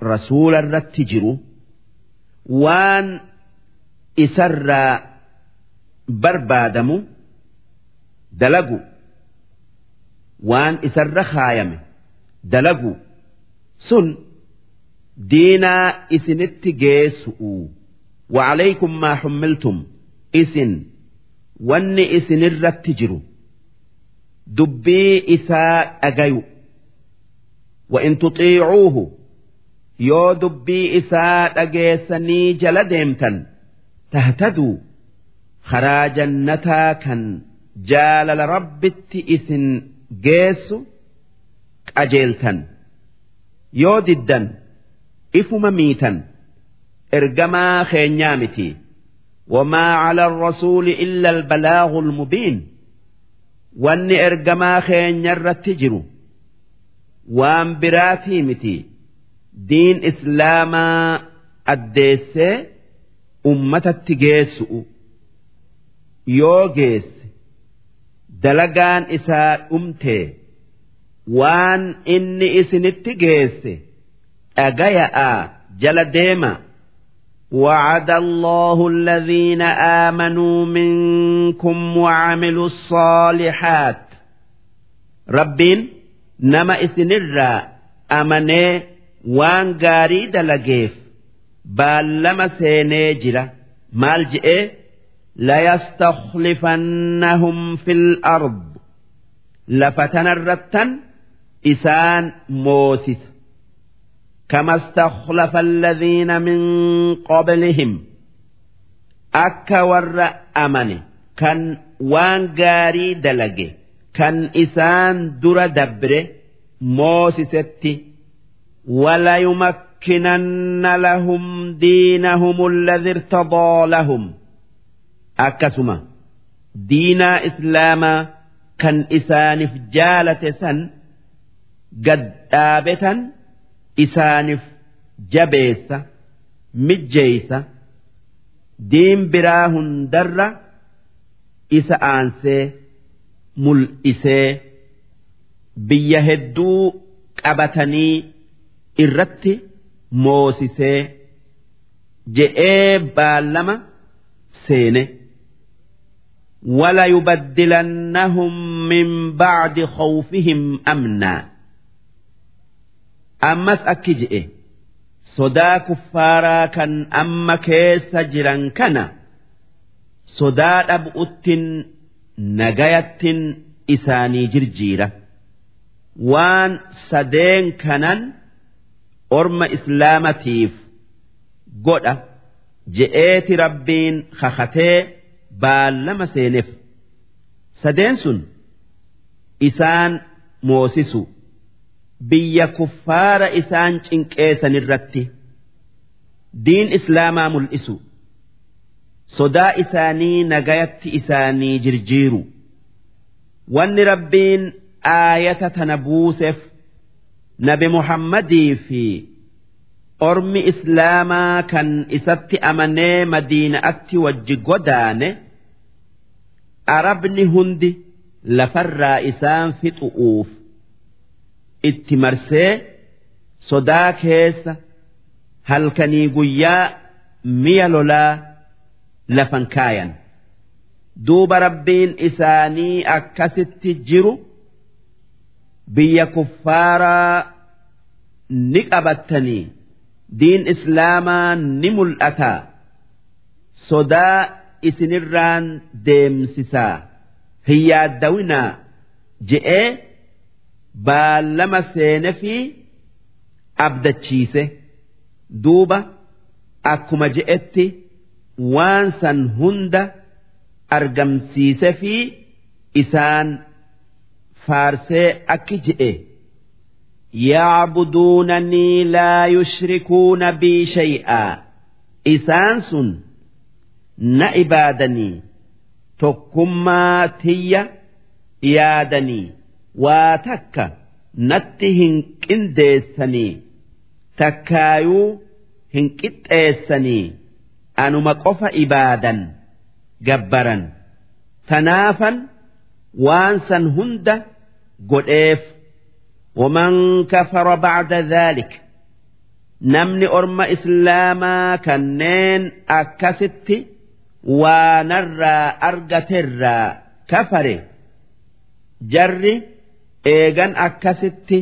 A: rasuula irratti jiru waan isarraa barbaadamu dalagu. Waan isarra kaayame dalagu. Sun diinaa isinitti geessu'u وعليكم ما حملتم إسن wanni isinirratti jiru dubbii isaa dhagayu وإن تطيعوه yoo dubbii isaa dhageessanii jala deemtan tahtaduu karaa jannataa kan jaalala rabbitti isin geessu qajeeltan yoo diddan ifuma miitan. Ergamaa keenyaa miti. Wamaa cala arrasuuli illa albalaagu almubiin wanni ergamaa keenyarratti jiru waan biraatii miti. Diin islaamaa addeessee ummatatti geessu'u yoo geesse dalagaan isaa dhumtee waan inni isinitti geesse dhagaya'aa jala deema وعد الله الذين آمنوا منكم وعملوا الصالحات ربين نما إسنرا أمني وان غاري دلقيف بالما سينيجرا مال جئ ليستخلفنهم في الأرض لفتن الرتن إسان موسس كما استخلف الذين من قبلهم أكا ور أمن كان وان غاري دلقي كان إسان در دبر موسستي ولا يمكنن لهم دينهم الذي ارتضى لهم أكسما دين إسلاما كان إسان فجالة سن قد آبتا isaaniif jabeessa mijjeeysa diin biraa hundarra isa aansee mul'isee biyya hedduu qabatanii irratti moosisee je'ee baallama seene. ولا يبدلنهم من بعد خوفهم أمنا ammas akki je'e. Sodaa kuffaaraa kan amma keessa jiran kana sodaa dhabu'uttin nagayattin isaanii jirjiira. Waan sadeen kanan orma islaamatiif godha je'eeti rabbiin kakatee baallama seeneef sadeen sun isaan moosisu biyya kuffaara isaan cinqeessan irratti diin islaamaa mul'isu. Sodaa isaanii nagayatti isaanii jirjiiru. Wanni rabbiin aayata tana buuseef nabi muhammadii fi ormi islaamaa kan isatti amanee madiina'atti wajji godaane arabni hundi lafarraa isaan fixu'uuf itti marsee sodaa keessa halkanii guyyaa mi'a lolaa lafan kaayan. Duuba rabbiin isaanii akkasitti jiru biyya kuffaaraa ni qabattanii diin islaamaa ni mul'ata sodaa isinirraan deemsisaa. Hin yaaddawinaa je'ee baallama seene fi abdachiise duuba akkuma je'etti waan san hunda argamsiise fi isaan faarsee akki je'e يعبدونني لا يشركون بي شيئا إسان سن نعبادني تكما تي يادني waa takka natti hin qindeessanii takkaayuu hin qixxeessanii anuma qofa ibaadan gabbaran. Tanaafan waan san hunda godheef. Waman kafara bacda dhaalika namni orma islaamaa kanneen akkasitti waanarraa argaterraa kafare. Jarri eegan akkasitti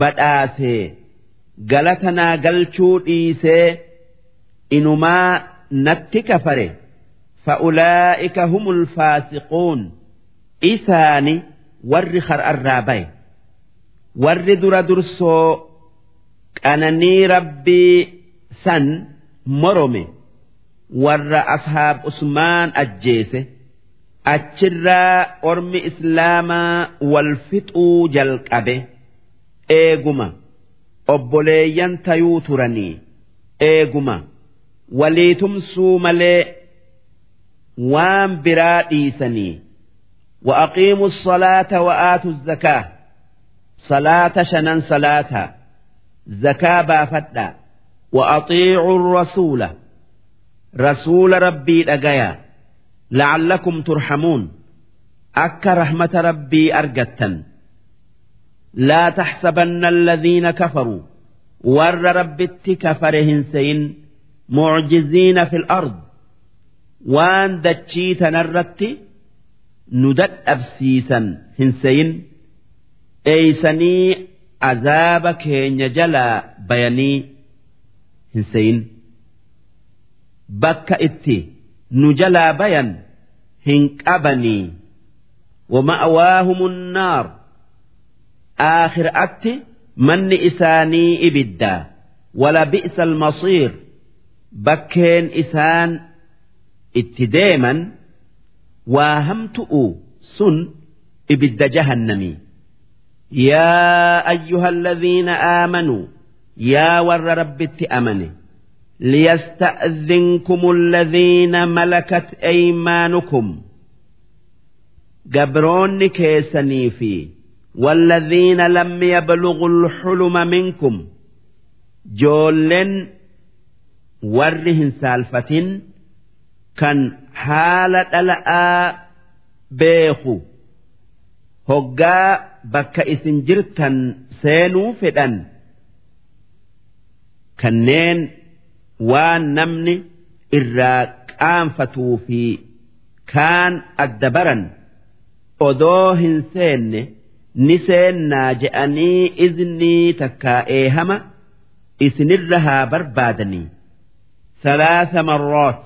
A: badhaasee galatanaa galchuu dhiisee inumaa natti kafare. Fa'ulaa'ika humul faasiquun. Isaani warri har'arraa baye warri dura dursoo qananii rabbii san morome. Warra ashaab usmaan ajjeese. achirraa ormi islaamaa wal fixuu jalqabe eeguma obboleeyyan tayuu turanii eeguma walii tumsuu malee waan biraa dhiisanii وأقيموا الصلاة وآتوا الزكاة صلاة شنن صلاة زكاة بافدا وأطيعوا الرسول رسول ربي لقيا la'allakum turhamuun akka rahmata rabbii argattan laa taxsabanna alladhiina kafaruu warra rabbitti kafare hin se'in mucjiziina fil ard waan dachii tanarratti nu dadhabsiisan hin se'in eeysanii azaaba keenya jalaa bayanii hin se'in bakka itti nu jalaa bayan hin qabanii ومأواهم النار آخر أتي من إساني إبدا ولا بئس المصير بكين إسان اتداما واهمتؤ سن إبدا جهنمي يا أيها الذين آمنوا يا ور ربت أمنه ليستأذنكم الذين ملكت أيمانكم قبرون كيسني في والذين لم يبلغوا الحلم منكم جولن ورهن سالفة كان حالة ألأ بيخو هقا bakka isin jirtan seenuu fedhan kanneen waan namni irraa qaanfatuu fi kaan adda baran odoo hin seenne ni seennaa je'anii iznii takkaa eehama isinirra haa barbaadanii. Salaasa marroot.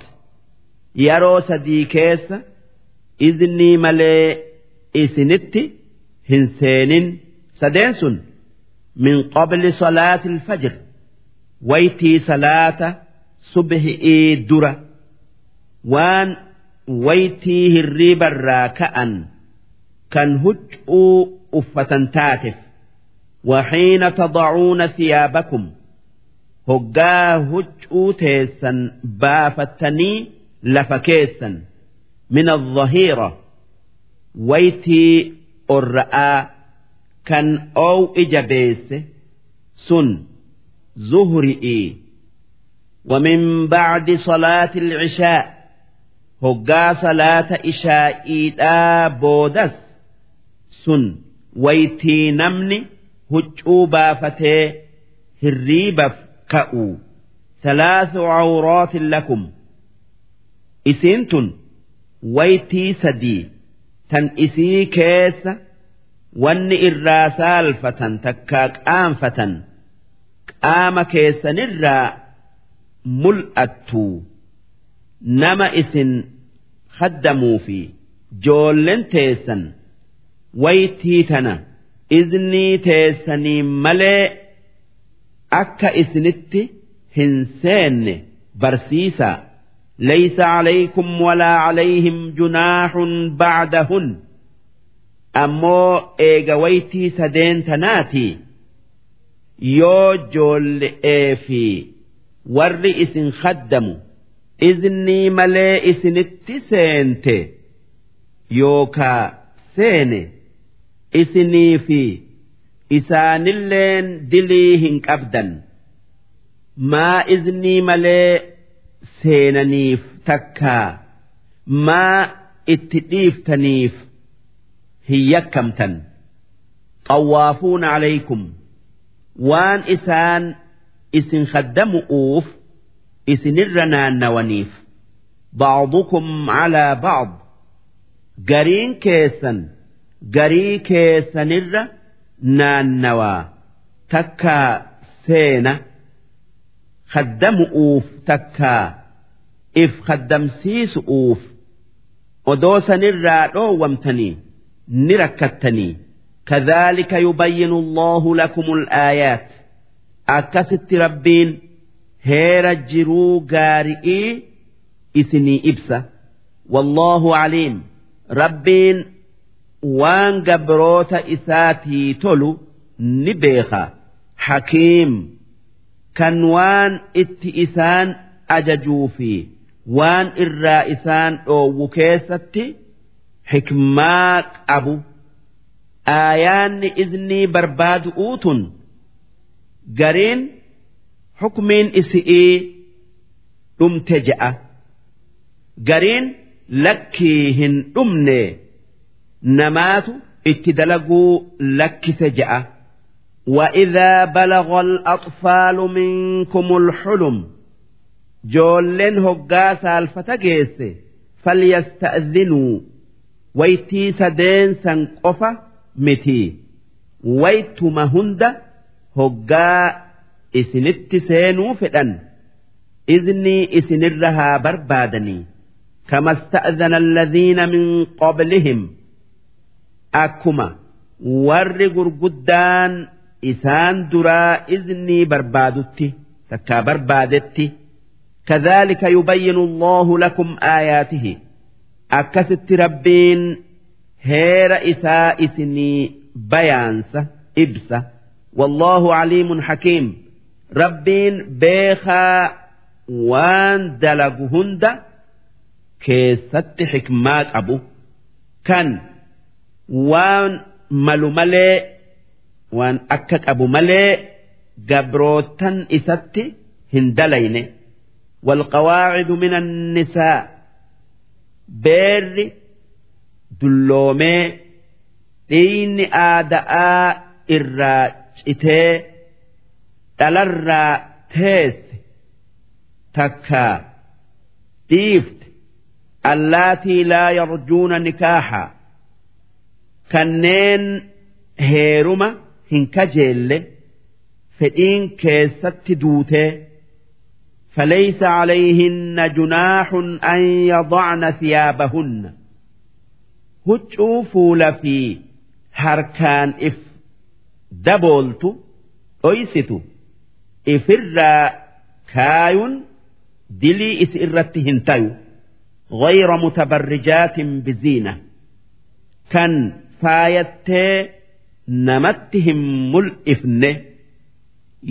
A: Yeroo sadii keessa iznii malee isinitti hin seenin. Sadeen sun min qabli salaati alfajr waytii salaata subhi'ii dura. Waan waytii hirriibarraa ka'an kan huccuu uffatan taateef waxiina tadacuuna siyaabakum hoggaa huccuu teessan baafattanii lafa keessan. Min adhahiira waytii orra'aa kan oow ija beesse sun zuhri'ii ومن بعد صلاة العشاء هقا صلاة إشائي بودس سن ويتي نمني huccuu baafatee hirriibaf ka'u salaasu cawraatin lakum isiin tun
B: waytii sadii tan isii keessa wanni irraa saalfatan takkaa qaanfatan qaama keessanirraa mul'attu nama isin haddamuu fi joollen teessan waytii tana iznii teessanii malee akka isinitti hin seenne barsiisaa ليس عليكم ولا عليهم جناح بعدهن أمو إيغا ويتي سدين تناتي يو جول في warri isin haddamu iznii malee isinitti seente yookaa seene isinii fi isaanilleen dilii hin qabdan. Maa iznii malee seenaniif takkaa maa itti dhiiftaniif hin yakkamtan. Xawwaafuuna alaykum. Waan isaan isin khaddamu'uuf isinirra naannawaniif ba'dukum calaa ba'd gariin keessan garii keessanirra naannawaa takkaa seena khaddamu'uuf takkaa if khaddamsiisu'uuf odoo sanirraa dhoowwamtanii ni rakkattanii كذلك يبين الله لكم الآيات akkasitti rabbiin heera jiruu gaari'ii isinii ibsa. Wallaahu aliim. Rabbiin waan gabroota isaatii tolu ni beeka hakiim kan waan itti isaan ajajuu fi waan irraa isaan dhoowwu keessatti hikmaa qabu. Aayaanni iznii barbaadu'uutun tun. gariin xukmiin isi'ii dhumte je'a gariin lakkii hin dhumne namaatu itti dalaguu lakkise je'a. وإذا بلغ الأطفال منكم الحلم جولن هقا سالفة جيسي فليستأذنوا ويتي سدين سنقفة متي ويتما هند هقا إسنت سينو فدن إذني إسنرها بربادني كما استأذن الذين من قبلهم أكما ور قدان isaan duraa iznii barbaadutti takkaa barbaadetti كذلك يبين الله لكم آياته أكست ربين هير إساء إسني بيانسة إبسة والله عليم حكيم ربين بيخا وان دلقهند كيست حكمات أبو كان وان ملو ملي waan akka qabu malee gabrootan isatti hin dalayne والقواعد من النساء بير دلومي دين آداء الراجئتي دلرا تيس تكا ديفت اللاتي لا يرجون نكاحا كنين هيرما hin kajeelle fedhiin keessatti duutee فليس عليهن جناح أن يضعن ثيابهن هجوا فول في هركان إف دبولت أيست إفر كايون دلي إسئرتهن تيو غير متبرجات بزينة كان فايتي namatti hin mul'ifne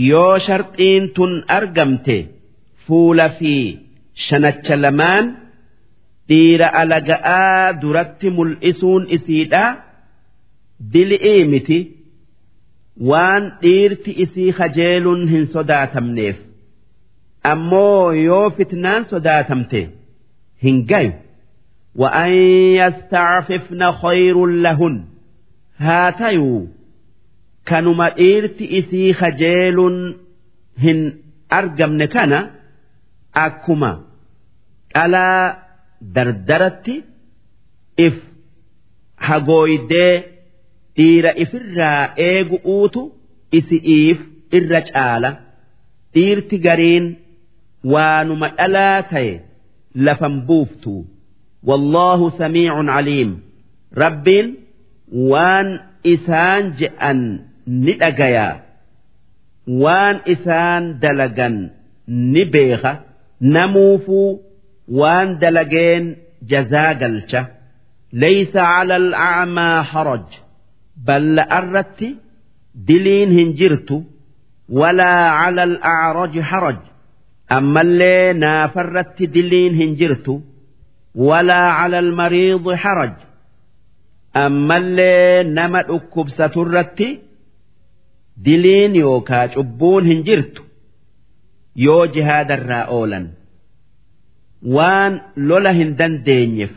B: yoo sharxiin tun argamte fuula fi shanacha lamaan dhiira alaga'aa duratti mul'isuun isiidha dil'ii miti waan dhiirti isii kajeeluun hin sodaatamneef ammoo yoo fitnaan sodaatamte hin gayu وأن يستعففن خير لهن haa tayuu kanuma dhiirti isii kajeeluun hin argamne kana akkuma dhalaa dardaratti if hagooydee dhiira ifirraa eegu'uutu isi'iif irra caala. Dhiirti gariin waanuma dhalaa ta'e lafan buuftu. Wallaahu samiicun caliim rabbiin waan isaan je'an ni dhagayaa waan isaan dalagan ni beeka. Namuufuu waan dalageen jazaa galcha. Laysa cala al'acmaa haraj balla'arratti diliin hin jirtu walaa cala al'acraji haraj. Ammallee naafarratti diliin hin jirtu walaa cala almariidi haraj. Ammallee nama dhukkubsaturratti diliin yookaa cubbuun hin jirtu yoo jihaadarraa oolan. Waan lola hin dandeenyeef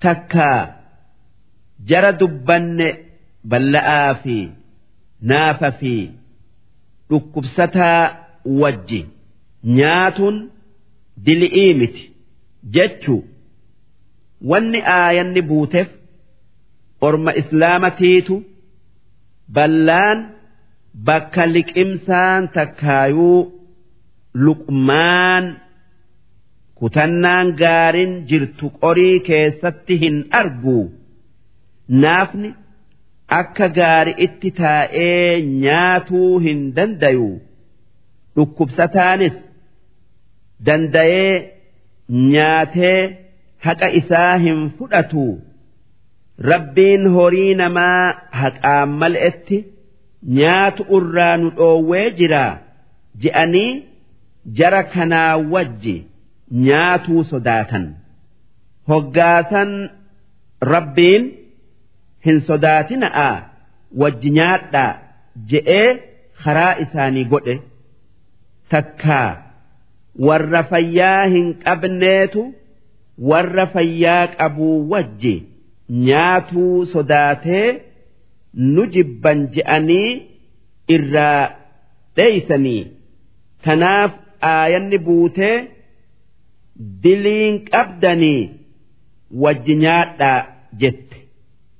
B: takkaa jara dubbanne balla'aa fi naafa fi dhukkubsataa wajji nyaatuun dili'ii miti jechuu. Wanni aayanni buuteef orma islaamatiitu ballaan bakka liqimsaan takkaayuu luqmaan kutannaan gaariin jirtu qorii keessatti hin argu naafni akka gaari itti taa'ee nyaatuu hin dandayu dhukkubsataanis danda'ee nyaatee haqa isaa hin fudhatu. Rabbiin horii namaa haqaan mal'etti nyaatu irraa nu dhoowwee jira je'anii jara kanaa wajji nyaatuu sodaatan. Hoggaasan rabbiin hin sodaatina'a wajji nyaadhaa je'ee karaa isaanii godhe takkaa warra fayyaa hin qabneetu warra fayyaa qabuu wajji nyaatuu sodaatee nu jibban je'anii irraa dheeysanii tanaaf aayanni buutee diliin qabdanii wajji nyaadhaa jette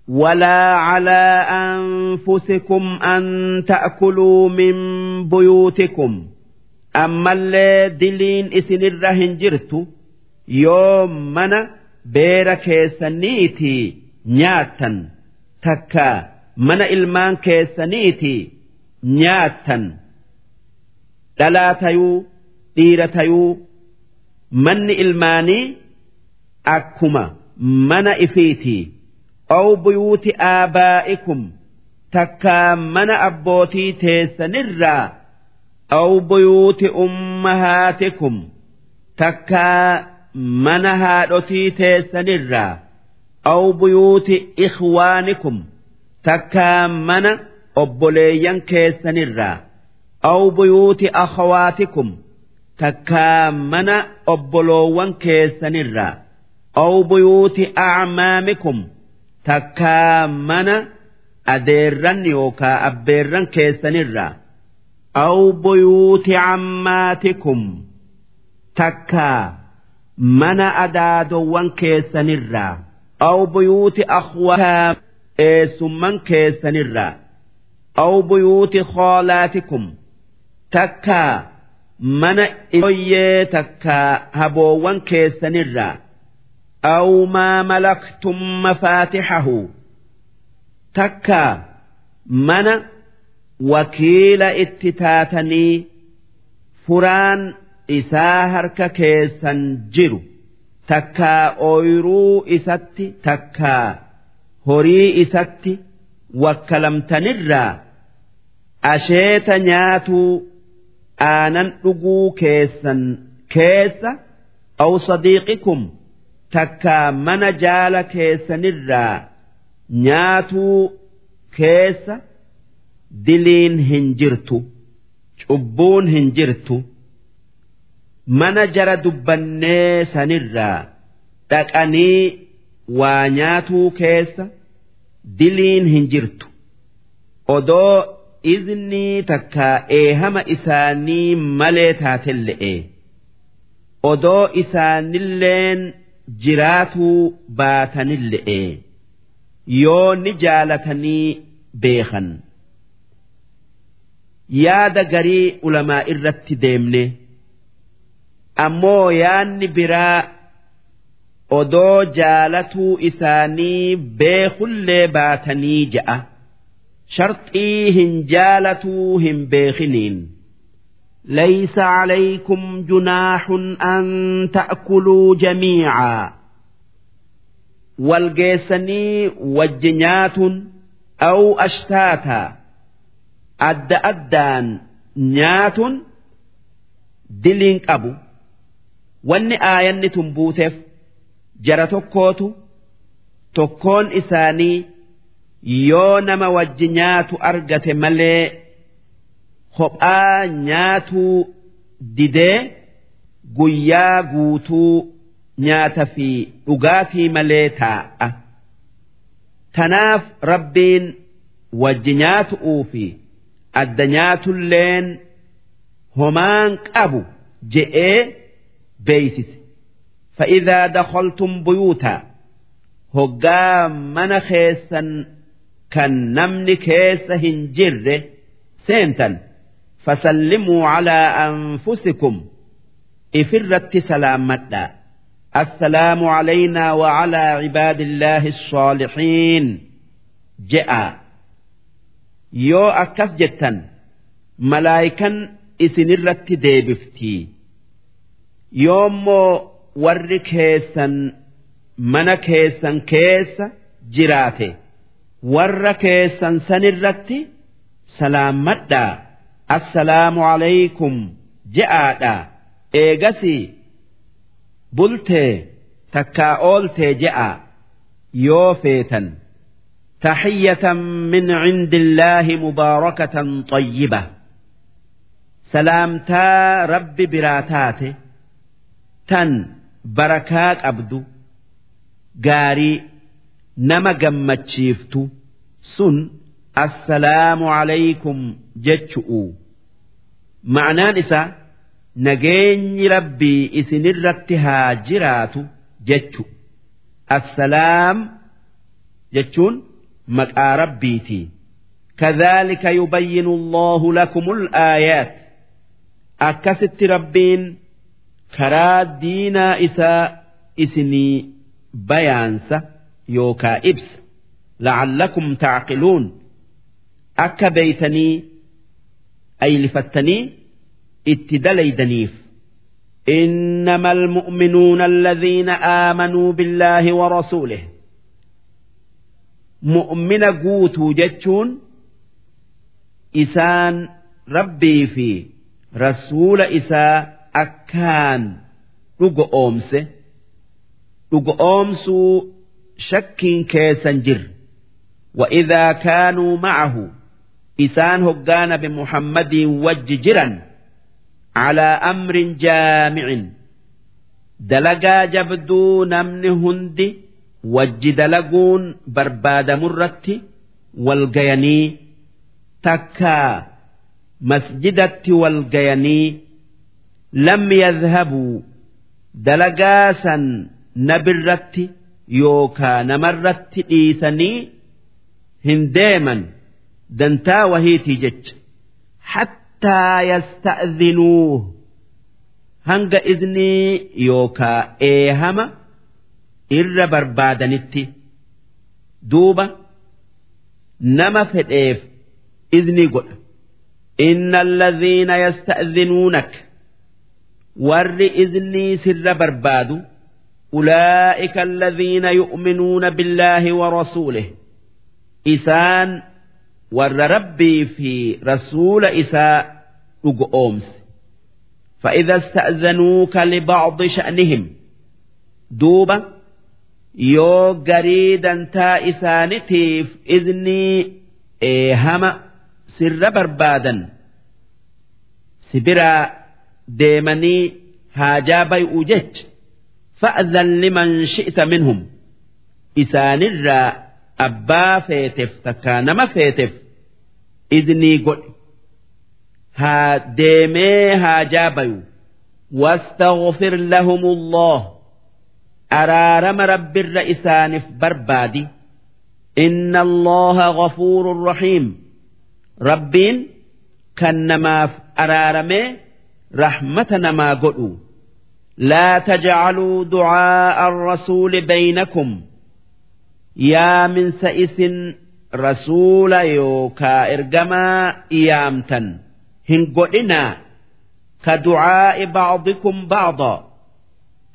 B: ولا على أنفسكم أن تأكلوا من بيوتكم أما اللي دلين إسن الرهن جرت يوم من beera keessaniiti nyaattan takka mana ilmaan keessaniiti nyaattan dhalaa tayuu dhiira tayuu manni ilmaanii akkuma mana ifiiti aw buyuuti aabaa'ikum takkaa mana abbootii teessanirraa aw buyuuti ummahaatikum takkaa mana haadhotii teessanirraa aw buyuuti ikhwaanikum takkaa mana obboleeyyan keessanirraa aw buyuuti akhawaatikum takkaa mana obboloowwan keessanirraa aw buyuuti acmaamikum takkaa mana adeerran yookaa abbeerran keessanirraa aw buyuuti cammaatikum takkaa mana adaadowwan keessanirraa aw buyuuti akhwaa eessumman keessanirraa aw buyuuti khoolaatikum takkaa mana ijoyyee takkaa haboowwan keessanirraa malaktum mafaatixahu takkaa mana wakiila itti taatanii furaan isaa harka keessan jiru takkaa ooyiruu isatti takkaa horii isatti wakkalamtanirraa asheeta nyaatuu aanan dhuguu keessan keessa aw sadiiqikum takkaa mana jaala keessanirraa nyaatuu keessa diliin hin jirtu cubbuun hin jirtu. mana jara dubbannee sanirraa dhaqanii waa nyaatuu keessa diliin hin jirtu odoo iznii takkaa eehama isaanii malee taatelle'e odoo isaanilleen jiraatuu baatanille'e yoo ni jaalatanii beekan. Yaada garii ulamaa irratti deemne. Ammoo yaanni biraa odoo jaalatuu isaanii beekullee baatanii ja'a. Sharxii hin jaalatuu hin beekiniin.
A: ليس عليكم جناح أن تأكلوا جميعا
B: walgeessanii wajji nyaatuun aw ashtaataa adda addaan nyaatuun diliin qabu wanni aayanni tun buuteef jara tokkootu tokkoon isaanii yoo nama wajji nyaatu argate malee kophaa nyaatuu didee guyyaa guutuu nyaata fi dhugaatii malee taa'a. Tanaaf rabbiin wajji nyaatu'uu fi adda nyaatulleen homaan qabu je'ee beeysise. فإذا دخلتم بيوتا هقا من خيسا كان نمن كيس هنجر سينتا fasallimuu calaa anfusikum ifirratti salaammadha assalaamu calaynaa wa calaa cibaadillaahi assaalixiin je'a yoo akkas jettan malaayikan isinirratti deebiftii yoommoo warri keessan mana keessan keessa jiraate warra keessan sanirratti salaammadhaa assalaamu alaykum je'aadha. Eegasi bultee takkaa ooltee je'a. Yoo feetan. Taxiyyatan min cindi illaahi mubaarakatan xayyiba. Salaamtaa rabbi biraa taate. Tan barakaa qabdu. Gaarii nama gammachiiftu sun assalaamu alaykum jechu'u. Ma'anaan isaa nageenyi rabbii isinirratti haa jiraatu jechu assalaam jechuun maqaa rabbiitii kadhaalika yubayyinu allahu lakumul aayaat. Akkasitti rabbiin karaa diinaa isaa isinii bayaansa yookaa ibsa. La'allakum taaqiluun. أكبيتني أي لفتني اتدلي دنيف إنما المؤمنون الذين آمنوا بالله ورسوله. مؤمن قوتو جتشون إسان ربي في رسول إساء أكان لقومس لقومس شك كيسنجر. وإذا كانوا معه isaan hoggaa nabi muhammadiin wajji jiran calaa amrin jaamicin dalagaa jabduu namni hundi wajji dalaguun barbaadamurratti walgayanii takkaa masjidatti walgayanii lam yadhabuu dalagaa san nabirratti yookaa namarratti dhiisanii hin. dantaa wahiitii jecha hattaa yasta'dinuu hanga iznii yookaa eehama irra barbaadanitti duuba nama fedheef iznii godha inna alladhiina yasta'dinuunaka warri iznii sirra barbaadu ulaa'ika alladhiina yu'minuuna billaahi wa rasuulih isaan warra rabbii fi rasuula isaa dhugo oomse فإذا استأذنوك لبعض شأنهم دوبا يو قريدا تا إسانتيف إذني إيهما سر بربادا سبرا deemanii haajaa bay'uu jech fa'adhan liman shi'ta minhum isaanirraa abbaa feeteef takkaa nama feeteef idnii godhe haa deemee haajaa bayu واستغفر لهم الله araarama rabbirra isaaniif barbaadi inna allaha ghafuurun rahiim rabbiin kan namaaf araaramee rahmata namaa godhu لا تجعلوا دعاء الرسول بينكم yaaminsa isin rasuula yookaa ergamaa iyaamtan hin godhinaa. Ka ducaa'i ba'dikum ba'da.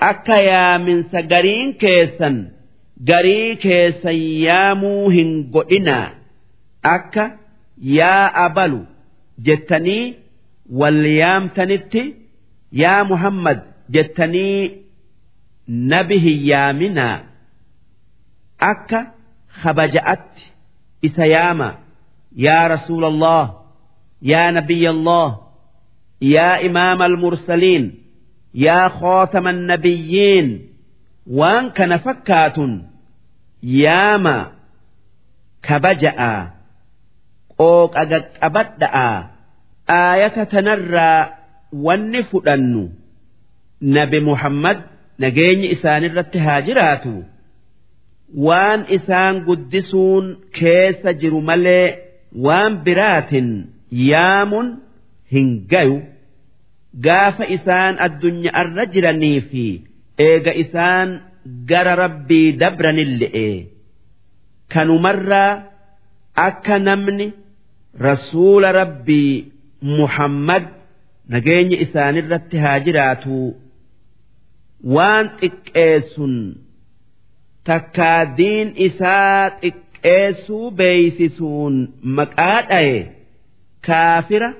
B: Akka yaaminsa gariin keessan garii keessan yaamuu hin godhinaa. Akka yaa abalu jettanii wal yaamtanitti yaa Muhammad jettanii nabi hin yaaminaa. Akka kabaja'atti isa yaama. Yaa rasuula allah yaa nabiyya allah yaa imaama almursaliin yaa khootama nabiyyiin waan kana fakkaatun yaama kabaja'a qooqa qaqqabadha'a aayata tanarraa wanni fudhannu nabi muhammad nageenyi isaanirratti haa jiraatu waan isaan guddisuun keessa jiru malee waan biraatin yaamun hin gayu. gaafa isaan addunyaarra jiranii fi eega isaan gara rabbii dabranille'e kanumarraa akka namni rasuula rabbii muhammad nageenya isaanirratti haa jiraatu waan xiqqeessun takkaa diin isaa xiqqeessuu beeysisuun maqaa dhaye kaafira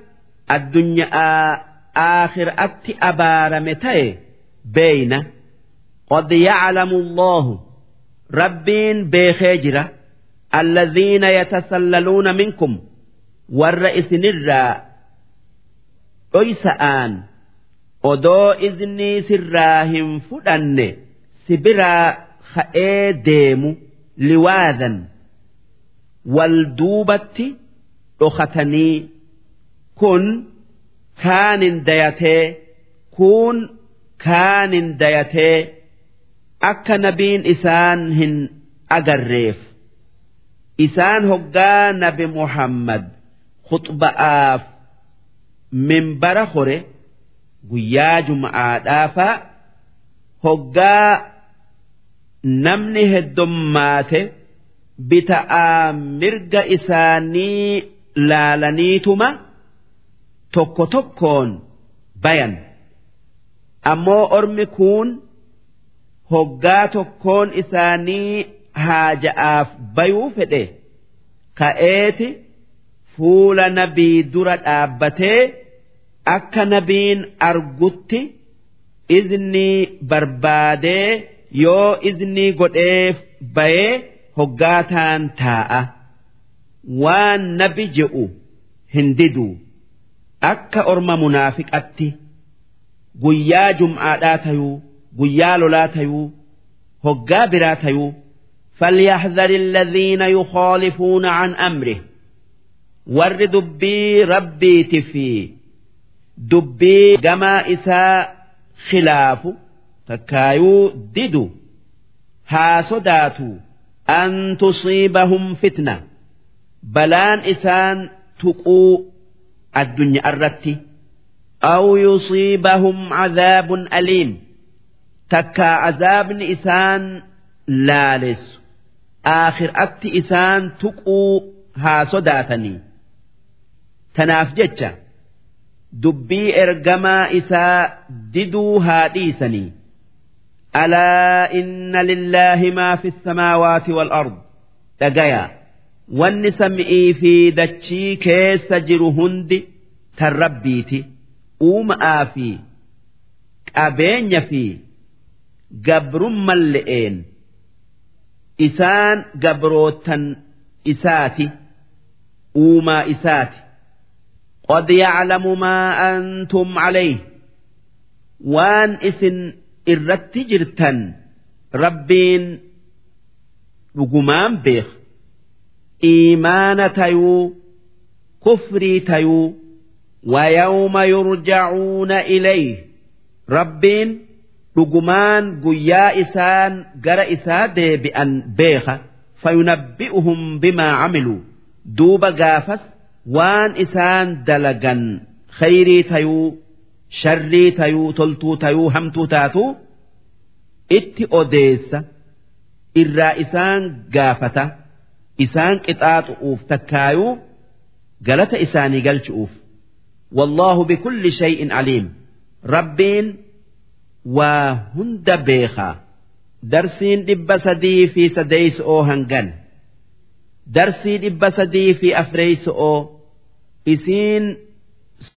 B: addunyaa آخرأتي أبارمتي بين قد يعلم الله ربين بخجرة الذين يتسللون منكم والرئيس نرى أيسآن odoo iznii sirraa hin fudhanne si biraa ka'ee deemu liwaadan wal duubatti dhokatanii kun kaanin dayatee kun kaanin dayatee akka nabiin isaan hin agarreef isaan hoggaa nabi muhammad khuxba'aaf minbara hore guyyaa jum'aadhaafa hoggaa namni heddummaate bita'aa mirga isaanii laalaniituma tokko tokkoon bayan. Ammoo ormi kun hoggaa tokkoon isaanii haaja'aaf bayuu fedhe ka'eeti fuula nabii dura dhaabbatee akka nabiin argutti iznii barbaadee yoo iznii godheef bayee hoggaataan taa'a waan nabi je'u hin didu akka orma munaafiqatti guyyaa jum'aadhaa tayuu guyyaa lolaa tayuu hoggaa biraa tayuu فليحذر الذين يخالفون عن أمره ور دبي ربي تفي دبي جما إساء خلاف takkaayuu didu haa sodaatu an tusiibahum fitna balaan isaan tuquu addunya irratti aw yusiibahum cadaabun aliim takkaa azaabni isaan laalessu aakhir'atti isaan tuquu haa sodaatanii tanaaf jecha dubbii ergamaa isaa diduu haa dhiisanii ألا إن لله ما في السماوات والأرض تجايا wanni sam'ii fi dachii keessa jiru hundi tan rabbiiti uuma'aa fi qabeenya fi gabrumman le'een isaan gabrootan isaati uumaa isaati قد يعلم ما أنتم عليه وان اسن irratti jirtan. Rabbiin dhugumaan beeka iimaana tayuu kufrii tayuu wayawma yurjacuuna ilayhi rabbiin dhugumaan guyyaa isaan gara isaa deebi'an beeka. Fayunabbi'uhum bimaa camiluu duuba gaafas waan isaan dalagan khayrii tayuu sharrii tayuu toltuu tayuu hamtuu taatu itti odeessa irraa isaan gaafata isaan qixaaxu'uuf takkaayuu galata isaanii galchu'uuf wallaahu bikulli shay'in aliim. Rabbiin waa hunda beekaa. Darsiin dhibba sadii fi sadeeyso'oo hangan. Darsii dhibba sadii fi afreeyso'oo isiin